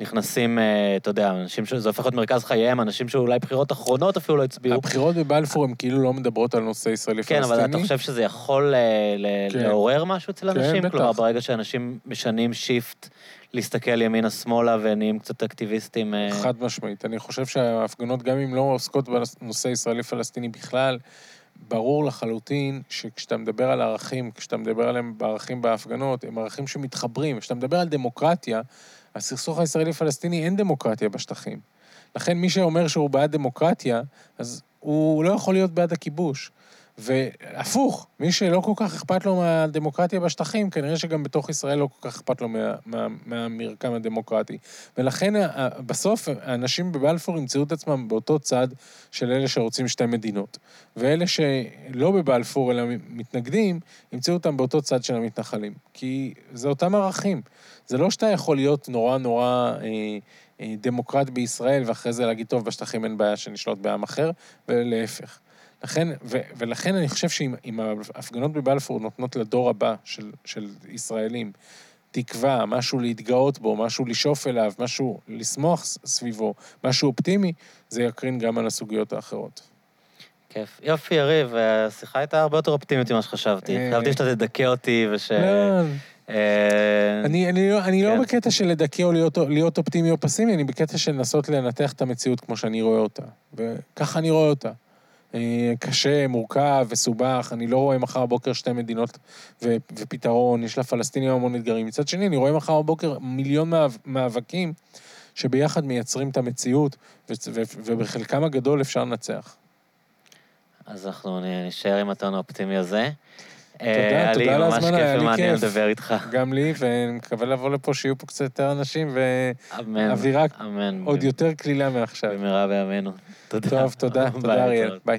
נכנסים, אה, אתה יודע, אנשים שזה הופך להיות מרכז חייהם, אנשים שאולי בחירות אחרונות אפילו לא הצביעו. הבחירות בבלפור הן כאילו לא מדברות על נושא ישראלי-פלסטיני. כן, אבל אתה חושב שזה יכול אה, כן. לעורר משהו אצל כן, אנשים? כן, בטח. כלומר, ברגע שאנשים משנים שיפט, להסתכל ימינה-שמאלה ונהיים קצת אקטיביסטים... אה, חד משמעית. אני חושב שההפגנות, גם אם לא עוסקות בנושא ישראלי-פלסטיני בכלל, ברור לחלוטין שכשאתה מדבר על ערכים, כשאתה מדבר עליהם בערכים בהפגנות, הם ערכים שמתחברים. כשאתה מדבר על דמוקרטיה, הסכסוך הישראלי-פלסטיני אין דמוקרטיה בשטחים. לכן מי שאומר שהוא בעד דמוקרטיה, אז הוא לא יכול להיות בעד הכיבוש. והפוך, מי שלא כל כך אכפת לו מהדמוקרטיה בשטחים, כנראה שגם בתוך ישראל לא כל כך אכפת לו מה, מה, מהמרקם הדמוקרטי. ולכן בסוף האנשים בבלפור ימצאו את עצמם באותו צד של אלה שרוצים שתי מדינות. ואלה שלא בבלפור אלא מתנגדים, ימצאו אותם באותו צד של המתנחלים. כי זה אותם ערכים. זה לא שאתה יכול להיות נורא נורא אה, אה, דמוקרט בישראל, ואחרי זה להגיד, טוב, בשטחים אין בעיה שנשלוט בעם אחר, ולהפך. לכן, ו, ולכן אני חושב שאם ההפגנות בבלפור נותנות לדור הבא של, של ישראלים תקווה, משהו להתגאות בו, משהו לשאוף אליו, משהו לשמוח סביבו, משהו אופטימי, זה יקרין גם על הסוגיות האחרות. כיף. יופי, יריב, השיחה הייתה הרבה יותר אופטימית ממה שחשבתי. אה. חשבתי שאתה תדכא אותי וש... לא. אה, אני, אני, לא, אני לא כן. בקטע של לדכא או להיות, להיות אופטימי או פסימי, אני בקטע של לנסות לנתח את המציאות כמו שאני רואה אותה. וככה אני רואה אותה. אה, קשה, מורכב, וסובך, אני לא רואה מחר בבוקר שתי מדינות ו- ופתרון, יש לפלסטינים המון אתגרים. מצד שני, אני רואה מחר בבוקר מיליון מאבקים שביחד מייצרים את המציאות, ו- ו- ובחלקם הגדול אפשר לנצח. אז אנחנו נשאר עם הטון האופטימי הזה. תודה, תודה על הזמן, היה לי כיף. ממש כיף ומעניין לדבר איתך. גם לי, ואני מקווה לבוא לפה שיהיו פה קצת יותר אנשים, ואווירה עוד יותר קלילה מעכשיו. במהרה בימינו. תודה. טוב, תודה. *laughs* תודה, אריאל. ביי.